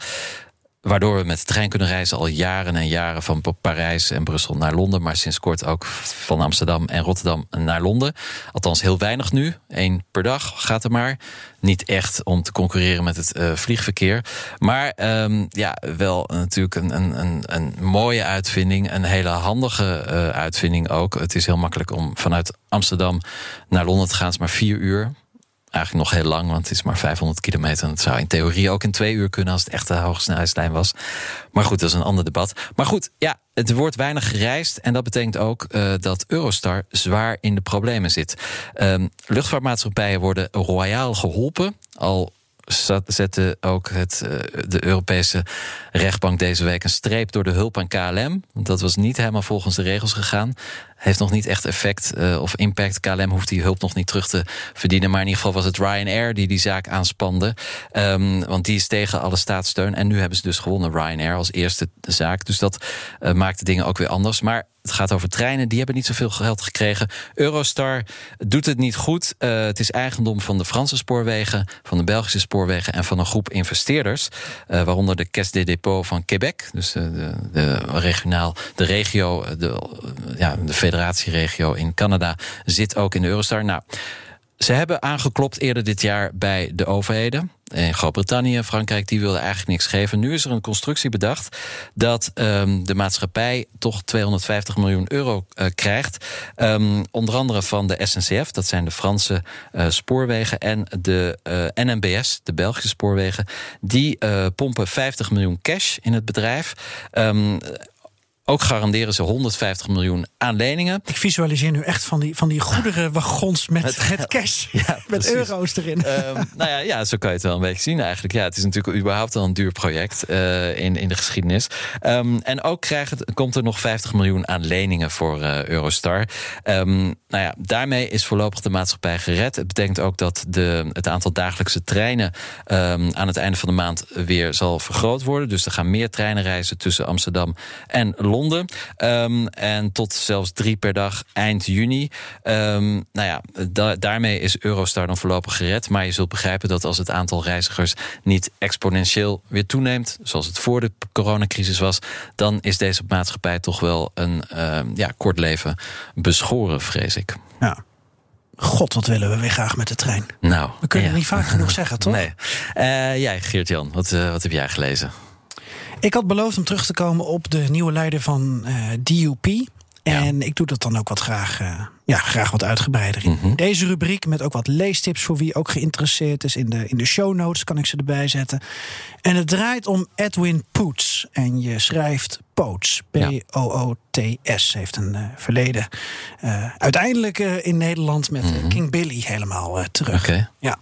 Speaker 3: Waardoor we met de trein kunnen reizen al jaren en jaren van Parijs en Brussel naar Londen. Maar sinds kort ook van Amsterdam en Rotterdam naar Londen. Althans heel weinig nu. Eén per dag gaat er maar. Niet echt om te concurreren met het uh, vliegverkeer. Maar um, ja, wel natuurlijk een, een, een, mooie uitvinding. Een hele handige uh, uitvinding ook. Het is heel makkelijk om vanuit Amsterdam naar Londen te gaan. Het maar vier uur eigenlijk nog heel lang, want het is maar 500 kilometer. En het zou in theorie ook in twee uur kunnen als het echt een hoogsnelheidslijn was. Maar goed, dat is een ander debat. Maar goed, ja, het wordt weinig gereisd. En dat betekent ook uh, dat Eurostar zwaar in de problemen zit. Um, luchtvaartmaatschappijen worden royaal geholpen. Al zette ook het, de Europese rechtbank deze week een streep door de hulp aan KLM. Dat was niet helemaal volgens de regels gegaan. Heeft nog niet echt effect uh, of impact. KLM hoeft die hulp nog niet terug te verdienen. Maar in ieder geval was het Ryanair die die zaak aanspande. Um, want die is tegen alle staatssteun. En nu hebben ze dus gewonnen, Ryanair, als eerste zaak. Dus dat uh, maakt de dingen ook weer anders. Maar het gaat over treinen, die hebben niet zoveel geld gekregen. Eurostar doet het niet goed. Uh, het is eigendom van de Franse spoorwegen, van de Belgische spoorwegen en van een groep investeerders. Uh, waaronder de Caisse des Dépôts van Quebec, dus de, de, regionaal, de regio, de, ja, de federatieregio in Canada, zit ook in de Eurostar. Nou, ze hebben aangeklopt eerder dit jaar bij de overheden. In Groot-Brittannië, Frankrijk, die wilden eigenlijk niks geven. Nu is er een constructie bedacht dat um, de maatschappij toch 250 miljoen euro uh, krijgt. Um, onder andere van de SNCF, dat zijn de Franse uh, spoorwegen, en de uh, NMBS, de Belgische spoorwegen. Die pompen 50 miljoen cash in het bedrijf. Um, ook garanderen ze 150 miljoen aan leningen.
Speaker 2: Ik visualiseer nu echt van die, van die goederenwagons met, met, met cash. Ja, met euro's erin.
Speaker 3: Um, nou ja, ja, zo kan je het wel een beetje zien eigenlijk. Ja, het is natuurlijk überhaupt al een duur project uh, in, in de geschiedenis. Um, en ook krijgt het, komt er nog 50 miljoen aan leningen voor uh, Eurostar. Um, nou ja, daarmee is voorlopig de maatschappij gered. Het betekent ook dat de, het aantal dagelijkse treinen aan het einde van de maand weer zal vergroot worden. Dus er gaan meer treinen reizen tussen Amsterdam en Londen. Um, en tot zelfs drie per dag eind juni. Um, nou ja, da daarmee is Eurostar dan voorlopig gered. Maar je zult begrijpen dat als het aantal reizigers niet exponentieel weer toeneemt, zoals het voor de coronacrisis was, dan is deze maatschappij toch wel een uh, ja, kort leven beschoren, vrees ik.
Speaker 2: Ja. God, wat willen we weer graag met de trein.
Speaker 3: Nou,
Speaker 2: we kunnen ja. het niet vaak genoeg zeggen, toch?
Speaker 3: Nee. Uh, jij, Geert-Jan, wat, uh, wat heb jij gelezen?
Speaker 2: Ik had beloofd om terug te komen op de nieuwe leider van uh, DUP. En ja. ik doe dat dan ook wat graag, uh, ja, graag wat uitgebreider in. Mm -hmm. Deze rubriek met ook wat leestips voor wie ook geïnteresseerd is. In de, in de show notes kan ik ze erbij zetten. En het draait om Edwin Poots. En je schrijft Poots. P-O-O-T-S. Heeft een uh, verleden. Uh, uiteindelijk in Nederland met mm -hmm. King Billy helemaal terug.
Speaker 3: Okay.
Speaker 2: Ja.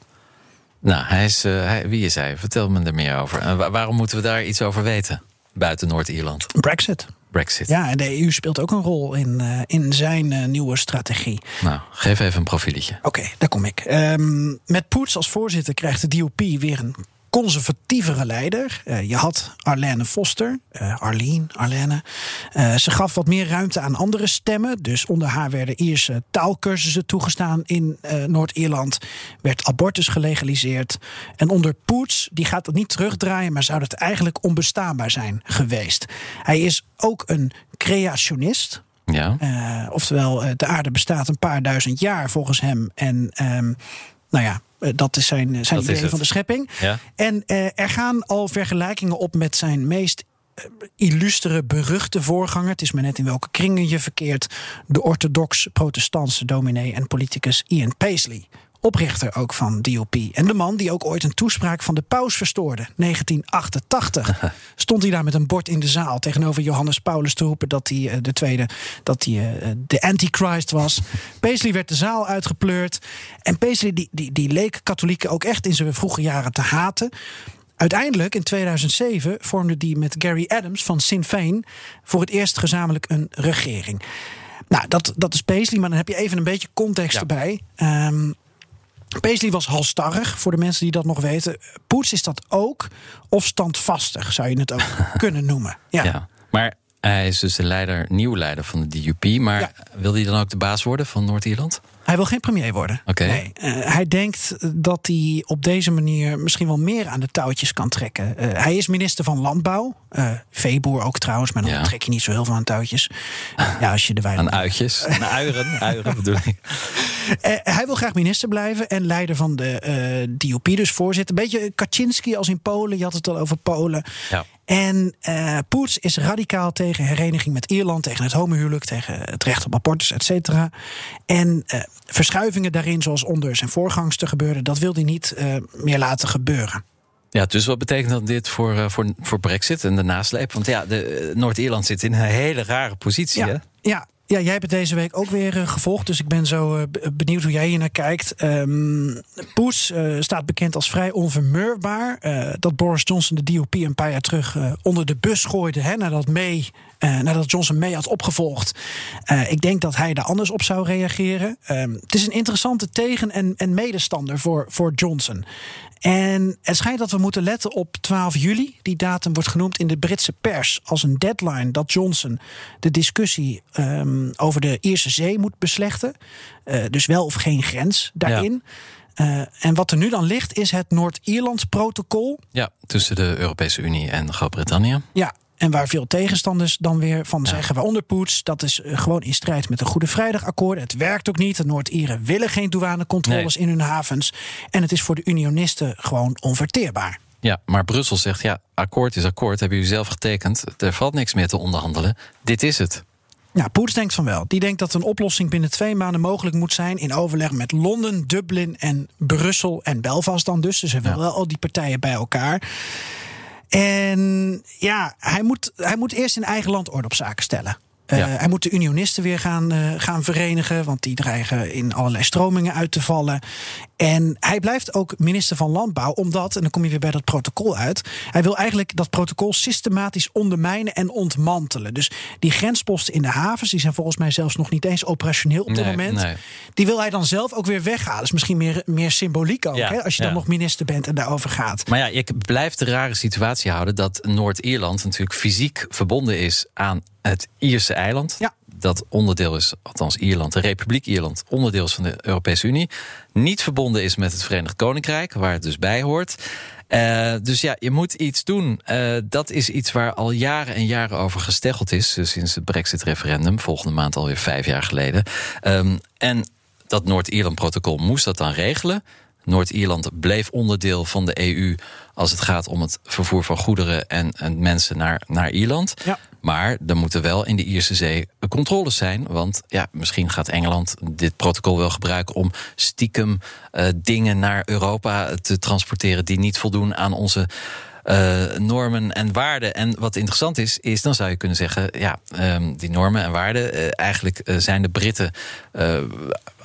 Speaker 3: Nou, hij is, uh, hij, wie is hij? Vertel me er meer over. En wa waarom moeten we daar iets over weten? Buiten Noord-Ierland.
Speaker 2: Brexit.
Speaker 3: Brexit.
Speaker 2: Ja, en de EU speelt ook een rol in, uh, in zijn uh, nieuwe strategie.
Speaker 3: Nou, geef even een profieletje.
Speaker 2: Oké, okay, daar kom ik. Um, met Poets als voorzitter krijgt de DUP weer een conservatievere leider. Eh, je had Arlene Foster, uh, Arlene, Arlene. ze gaf wat meer ruimte aan andere stemmen. Dus onder haar werden Ierse taalkursussen toegestaan in Noord-Ierland. Werd abortus gelegaliseerd. En onder Poets, die gaat het niet terugdraaien, maar zou het eigenlijk onbestaanbaar zijn geweest. Hij is ook een creationist.
Speaker 3: Ja.
Speaker 2: oftewel, de aarde bestaat een paar duizend jaar volgens hem. En um, nou ja, eh, dat is zijn, zijn idee van de schepping.
Speaker 3: Ja.
Speaker 2: En uh, er gaan al vergelijkingen op met zijn meest illustere, beruchte voorganger. Het is maar net in welke kringen je verkeert. De orthodox-protestantse dominee en politicus Ian Paisley oprichter ook van DOP. En de man die ook ooit een toespraak van de paus verstoorde, 1988. Stond hij daar met een bord in de zaal tegenover Johannes Paulus te roepen dat hij eh, de tweede, dat hij uh, de antichrist was. Paisley werd de zaal uitgepleurd. En Paisley die, die, die leek katholieken ook echt in zijn vroege jaren te haten. Uiteindelijk, in 2007, vormde die met Gary Adams van Sinn Féin voor het eerst gezamenlijk een regering. Nou, dat, dat is Paisley, maar dan heb je even een beetje context erbij. Um, Paisley was halstarrig, voor de mensen die dat nog weten. Poets is dat ook. Of standvastig, zou je het ook kunnen noemen. Ja.
Speaker 3: ja. maar hij is dus de leider, nieuw leider van de DUP. Maar wil hij dan ook de baas worden van Noord-Ierland?
Speaker 2: Hij wil geen premier worden. Nee. Uh, hij denkt dat hij op deze manier misschien wel meer aan de touwtjes kan trekken. Uh, hij is minister van Landbouw. Uh, veeboer ook trouwens, maar dan ja. trek je niet zo heel veel aan touwtjes. ja, als je de
Speaker 3: Aan uitjes. Aan uieren, uieren bedoel ik.
Speaker 2: hij wil graag minister blijven en leider van de DUP, dus voorzitter. Een beetje Kaczynski als in Polen. Je had het al over Polen.
Speaker 3: Ja.
Speaker 2: En uh, Poets is radicaal tegen hereniging met Ierland, tegen het homohuwelijk, tegen het recht op abortus, et cetera. En uh, verschuivingen daarin, zoals onder zijn voorgangster gebeurde, dat wil hij niet uh, meer laten gebeuren.
Speaker 3: Ja, dus wat betekent dat dit voor, voor, voor Brexit en de nasleep? Want ja, Noord-Ierland zit in een hele rare positie.
Speaker 2: Ja,
Speaker 3: hè?
Speaker 2: ja ja, jij hebt het deze week ook weer uh, gevolgd. Dus ik ben zo uh, benieuwd hoe jij hier naar kijkt. Um, Poes uh, staat bekend als vrij onvermurfbaar. dat Boris Johnson de DOP een paar jaar terug onder de bus gooide. Hè, nadat, May, nadat Johnson May had opgevolgd. ik denk dat hij daar anders op zou reageren. Um, het is een interessante tegen- en, en medestander voor, voor Johnson. En het schijnt dat we moeten letten op 12 juli. Die datum wordt genoemd in de Britse pers als een deadline dat Johnson de discussie um, over de Ierse Zee moet beslechten. Uh, dus wel of geen grens daarin. Ja. Uh, en wat er nu dan ligt is het Noord-Ierland-protocol.
Speaker 3: Ja, tussen de Europese Unie en Groot-Brittannië.
Speaker 2: Ja, en waar veel tegenstanders dan weer van zeggen, waaronder Poets, dat is eh, gewoon in strijd met de Goede Vrijdagakkoord. Het werkt ook niet. De Noord-Ieren willen geen douanecontroles nee. in hun havens. En het is voor de unionisten gewoon onverteerbaar.
Speaker 3: Ja, maar Brussel zegt, ja, akkoord is akkoord. Hebben jullie zelf getekend. Er valt niks meer te onderhandelen. Dit is het.
Speaker 2: Ja, Poets denkt van wel. Die denkt dat een oplossing binnen twee maanden mogelijk moet zijn. in overleg met Londen, Dublin en Brussel en Belfast dan dus. Dus wil ja. wel al die partijen bij elkaar. En ja, hij moet, hij moet eerst in eigen land orde op zaken stellen. Ja. Hij moet de unionisten weer gaan, uh, gaan verenigen, want die dreigen in allerlei stromingen uit te vallen. En hij blijft ook minister van Landbouw, omdat, en dan kom je weer bij dat protocol uit, hij wil eigenlijk dat protocol systematisch ondermijnen en ontmantelen. Dus die grensposten in de havens, die zijn volgens mij zelfs nog niet eens operationeel op dit
Speaker 3: nee,
Speaker 2: moment.
Speaker 3: Nee.
Speaker 2: Die wil hij dan zelf ook weer weghalen. Dat is misschien meer, meer symboliek ook,
Speaker 3: Ja,
Speaker 2: hè, als je
Speaker 3: ja.
Speaker 2: dan nog minister bent en daarover gaat.
Speaker 3: Maar ja, je blijft de rare situatie houden dat Noord-Ierland natuurlijk fysiek verbonden is aan het Ierse eiland.
Speaker 2: Ja.
Speaker 3: Dat onderdeel is, althans Ierland, de Republiek Ierland, onderdeel is van de Europese Unie. Niet verbonden is met het Verenigd Koninkrijk, waar het dus bij hoort. Uh, dus ja, je moet iets doen. Uh, dat is iets waar al jaren en jaren over gesteggeld is. Dus sinds het Brexit-referendum, volgende maand alweer vijf jaar geleden. Um, en dat Noord-Ierland-protocol moest dat dan regelen. Noord-Ierland bleef onderdeel van de EU als het gaat om het vervoer van goederen en, en mensen naar, naar Ierland.
Speaker 2: Ja.
Speaker 3: Maar er moeten wel in de Ierse Zee controles zijn. Want ja, misschien gaat Engeland dit protocol wel gebruiken om stiekem uh, dingen naar Europa te transporteren die niet voldoen aan onze. Uh, normen en waarden. En wat interessant is, is dan zou je kunnen zeggen: ja, um, die normen en waarden, uh, eigenlijk zijn de Britten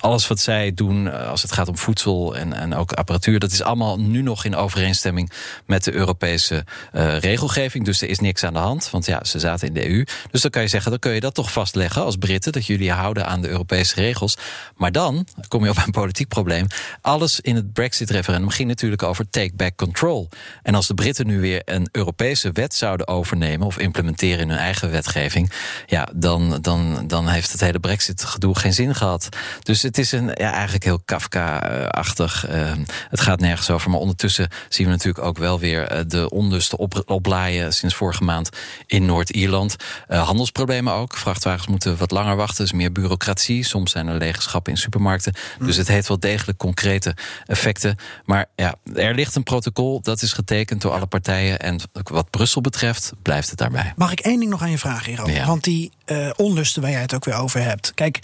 Speaker 3: alles wat zij doen eh, als het gaat om voedsel en, en ook apparatuur, dat is allemaal nu nog in overeenstemming met de Europese uh, regelgeving. Dus er is niks aan de hand, want ja, ze zaten in de EU. Dus dan kan je zeggen, dan kun je dat toch vastleggen als Britten, dat jullie houden aan de Europese regels. Maar dan kom je op een politiek probleem. Alles in het Brexit-referendum ging natuurlijk over take back control. En als de Britten nu weer een Europese wet zouden overnemen of implementeren in hun eigen wetgeving, ja, dan, dan, dan heeft het hele Brexit-gedoe geen zin gehad. Dus het is een, ja, eigenlijk heel Kafka-achtig. Uh, het gaat nergens over. Maar ondertussen zien we natuurlijk ook wel weer uh, de onlusten op, oplaaien sinds vorige maand in Noord-Ierland. Uh, handelsproblemen ook. Vrachtwagens moeten wat langer wachten. Dus meer bureaucratie. Soms zijn er lege schappen in supermarkten. Mm. Dus het heeft wel degelijk concrete effecten. Maar ja, er ligt een protocol. Dat is getekend door alle partijen. En wat Brussel betreft, blijft het daarbij.
Speaker 2: Mag ik één ding nog aan je vragen, hierover? Ja. Want die uh, onlusten waar jij het ook weer over hebt. Kijk,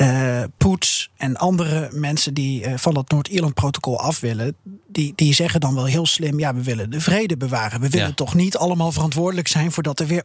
Speaker 2: uh, Poets en andere mensen die uh, van dat Noord-Ierland-protocol af willen, die, die zeggen dan wel heel slim: ja, we willen de vrede bewaren. We willen ja. toch niet allemaal verantwoordelijk zijn voordat er weer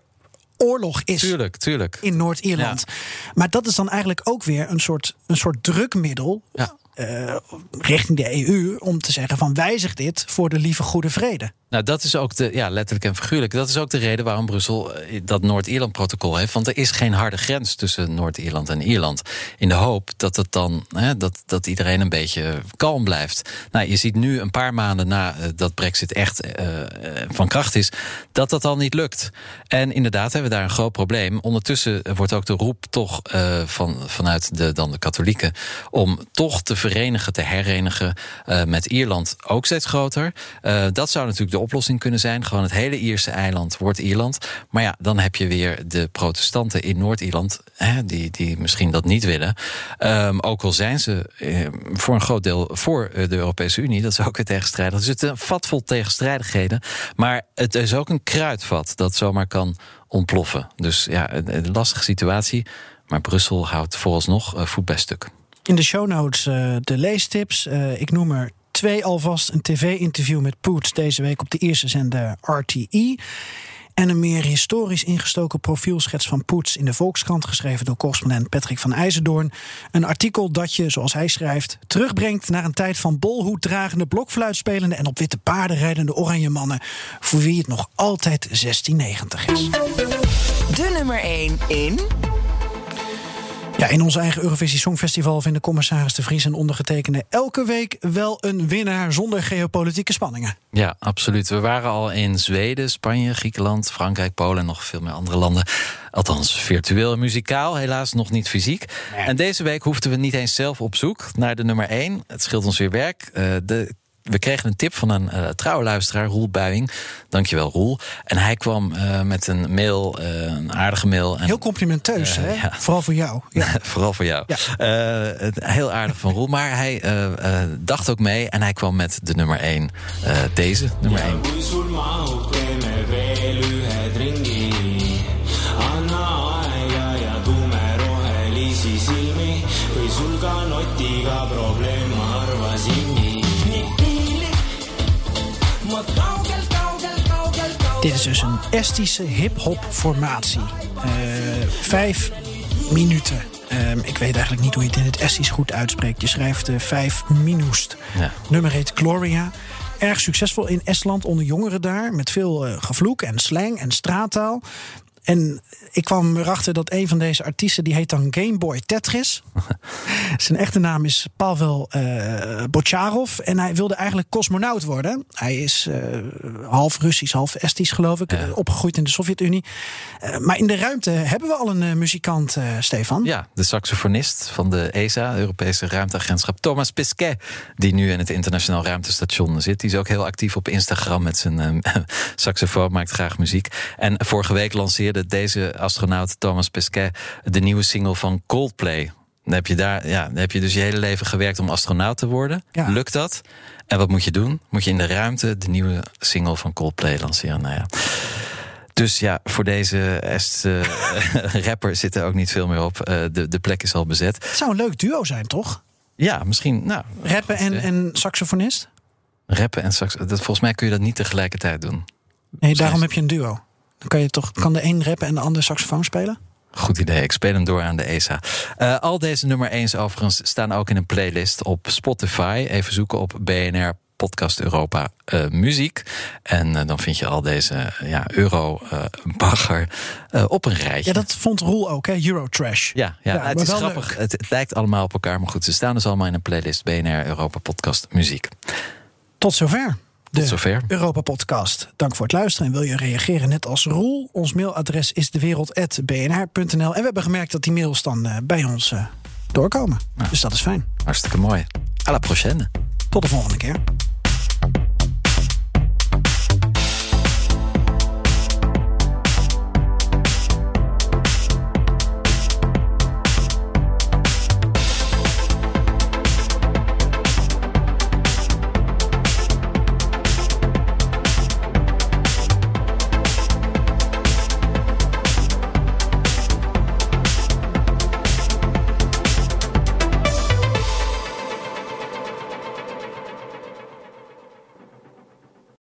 Speaker 2: oorlog is
Speaker 3: tuurlijk, tuurlijk.
Speaker 2: in Noord-Ierland. Ja. Maar dat is dan eigenlijk ook weer een soort, een soort drukmiddel. Ja. Uh, richting de EU om te zeggen van wijzig dit voor de lieve goede vrede.
Speaker 3: Nou, dat is ook de, ja, letterlijk en figuurlijk. Dat is ook de reden waarom Brussel dat Noord-Ierland-protocol heeft. Want er is geen harde grens tussen Noord-Ierland en Ierland. In de hoop dat het dan, hè, dat, dat iedereen een beetje kalm blijft. Nou, je ziet nu een paar maanden na uh, dat Brexit echt van kracht is, dat dat al niet lukt. En inderdaad hebben we daar een groot probleem. Ondertussen wordt ook de roep toch van, vanuit de, dan de katholieken om toch te verenigen, te herenigen met Ierland ook steeds groter. dat zou natuurlijk de oplossing kunnen zijn. Gewoon het hele Ierse eiland wordt Ierland. Maar ja, dan heb je weer de protestanten in Noord-Ierland, die, die misschien dat niet willen. Um, ook al zijn ze eh, voor een groot deel voor de Europese Unie, dat is ook weer tegenstrijdig. Dus het is een vat vol tegenstrijdigheden. Maar het is ook een kruidvat dat zomaar kan ontploffen. Dus ja, een, een lastige situatie. Maar Brussel houdt vooralsnog voet bij stuk.
Speaker 2: In de show notes uh, de leestips. Uh, ik noem er twee alvast een tv-interview met Poets deze week op de eerste zender RTE. En een meer historisch ingestoken profielschets van Poets in de Volkskrant, geschreven door correspondent Patrick van IJzendoorn. Een artikel dat je, zoals hij schrijft, terugbrengt naar een tijd van bolhoeddragende, blokfluitspelende en op witte paarden rijdende oranje mannen, voor wie het nog altijd 1690 is.
Speaker 1: De nummer 1 in.
Speaker 2: Ja, in ons eigen Eurovisie Songfestival vinden commissaris De Vries en ondergetekende elke week wel een winnaar zonder geopolitieke spanningen.
Speaker 3: Ja, absoluut. We waren al in Zweden, Spanje, Griekenland, Frankrijk, Polen en nog veel meer andere landen. Althans, virtueel en muzikaal, helaas nog niet fysiek. En deze week hoefden we niet eens zelf op zoek naar de nummer 1. Het scheelt ons weer werk. Uh, de we kregen een tip van een uh, trouwe luisteraar, Roel Buijing. Dankjewel, Roel. En hij kwam uh, met een mail, uh, een aardige mail. En,
Speaker 2: heel complimenteus, hè? Ja. Vooral voor jou. Ja.
Speaker 3: Vooral voor jou. Ja. heel aardig van Roel. Maar hij dacht ook mee en hij kwam met de nummer 1. deze, nummer 1.
Speaker 2: Dit is dus een Estische hip-hop formatie. Uh, vijf minuten. Uh, ik weet eigenlijk niet hoe je het in het Estisch goed uitspreekt. Je schrijft uh, vijf minust. Ja. Nummer heet Gloria. Erg succesvol in Estland onder jongeren daar. Met veel uh, gevloek en slang en straattaal. En ik kwam erachter dat een van deze artiesten, die heet dan Gameboy Tetris. Zijn echte naam is Pavel uh, Bocharov. En hij wilde eigenlijk cosmonaut worden. Hij is uh, half Russisch, half Estisch geloof ik. Ja. opgegroeid in de Sovjet-Unie. Uh, maar in de ruimte hebben we al een muzikant, Stefan.
Speaker 3: Ja, de saxofonist van de ESA, Europese Ruimteagentschap. Thomas Pesquet, die nu in het internationaal ruimtestation zit. Die is ook heel actief op Instagram met zijn saxofoon, maakt graag muziek. En vorige week lanceerde deze astronaut Thomas Pesquet de nieuwe single van Coldplay. Dan heb je, daar, ja, dan heb je dus je hele leven gewerkt om astronaut te worden. Ja. Lukt dat? En wat moet je doen? Moet je in de ruimte de nieuwe single van Coldplay lanceren? Nou ja. Dus ja, voor deze Est uh, rapper zit er ook niet veel meer op. Uh, de, de plek is al bezet.
Speaker 2: Het zou een leuk duo zijn, toch?
Speaker 3: Ja, misschien. Nou,
Speaker 2: Rappen en, en saxofonist?
Speaker 3: Rappen en saxofonist. Volgens mij kun je dat niet tegelijkertijd doen.
Speaker 2: Nee, daarom heb je een duo. Dan kan je toch kan de een rappen en de ander saxofoon spelen?
Speaker 3: Goed idee. Ik speel hem door aan de ESA. Uh, al deze nummer 1's overigens staan ook in een playlist op Spotify. Even zoeken op BNR Podcast Europa uh, Muziek. En uh, dan vind je al deze ja, Euro-bagger op een rijtje.
Speaker 2: Ja, dat vond Roel ook, hè? Eurotrash.
Speaker 3: Ja, ja, ja het is grappig. Het, het, lijkt allemaal op elkaar, maar goed, ze staan dus allemaal in een playlist BNR Europa Podcast Muziek.
Speaker 2: Tot zover
Speaker 3: Tot zover.
Speaker 2: Europa Podcast. Dank voor het luisteren. En wil je reageren net als Roel? Ons mailadres is dewereld.bnr.nl. En we hebben gemerkt dat die mails dan uh, bij ons uh, doorkomen. Dus dat is fijn.
Speaker 3: Hartstikke mooi. À la prochaine.
Speaker 2: Tot de volgende keer.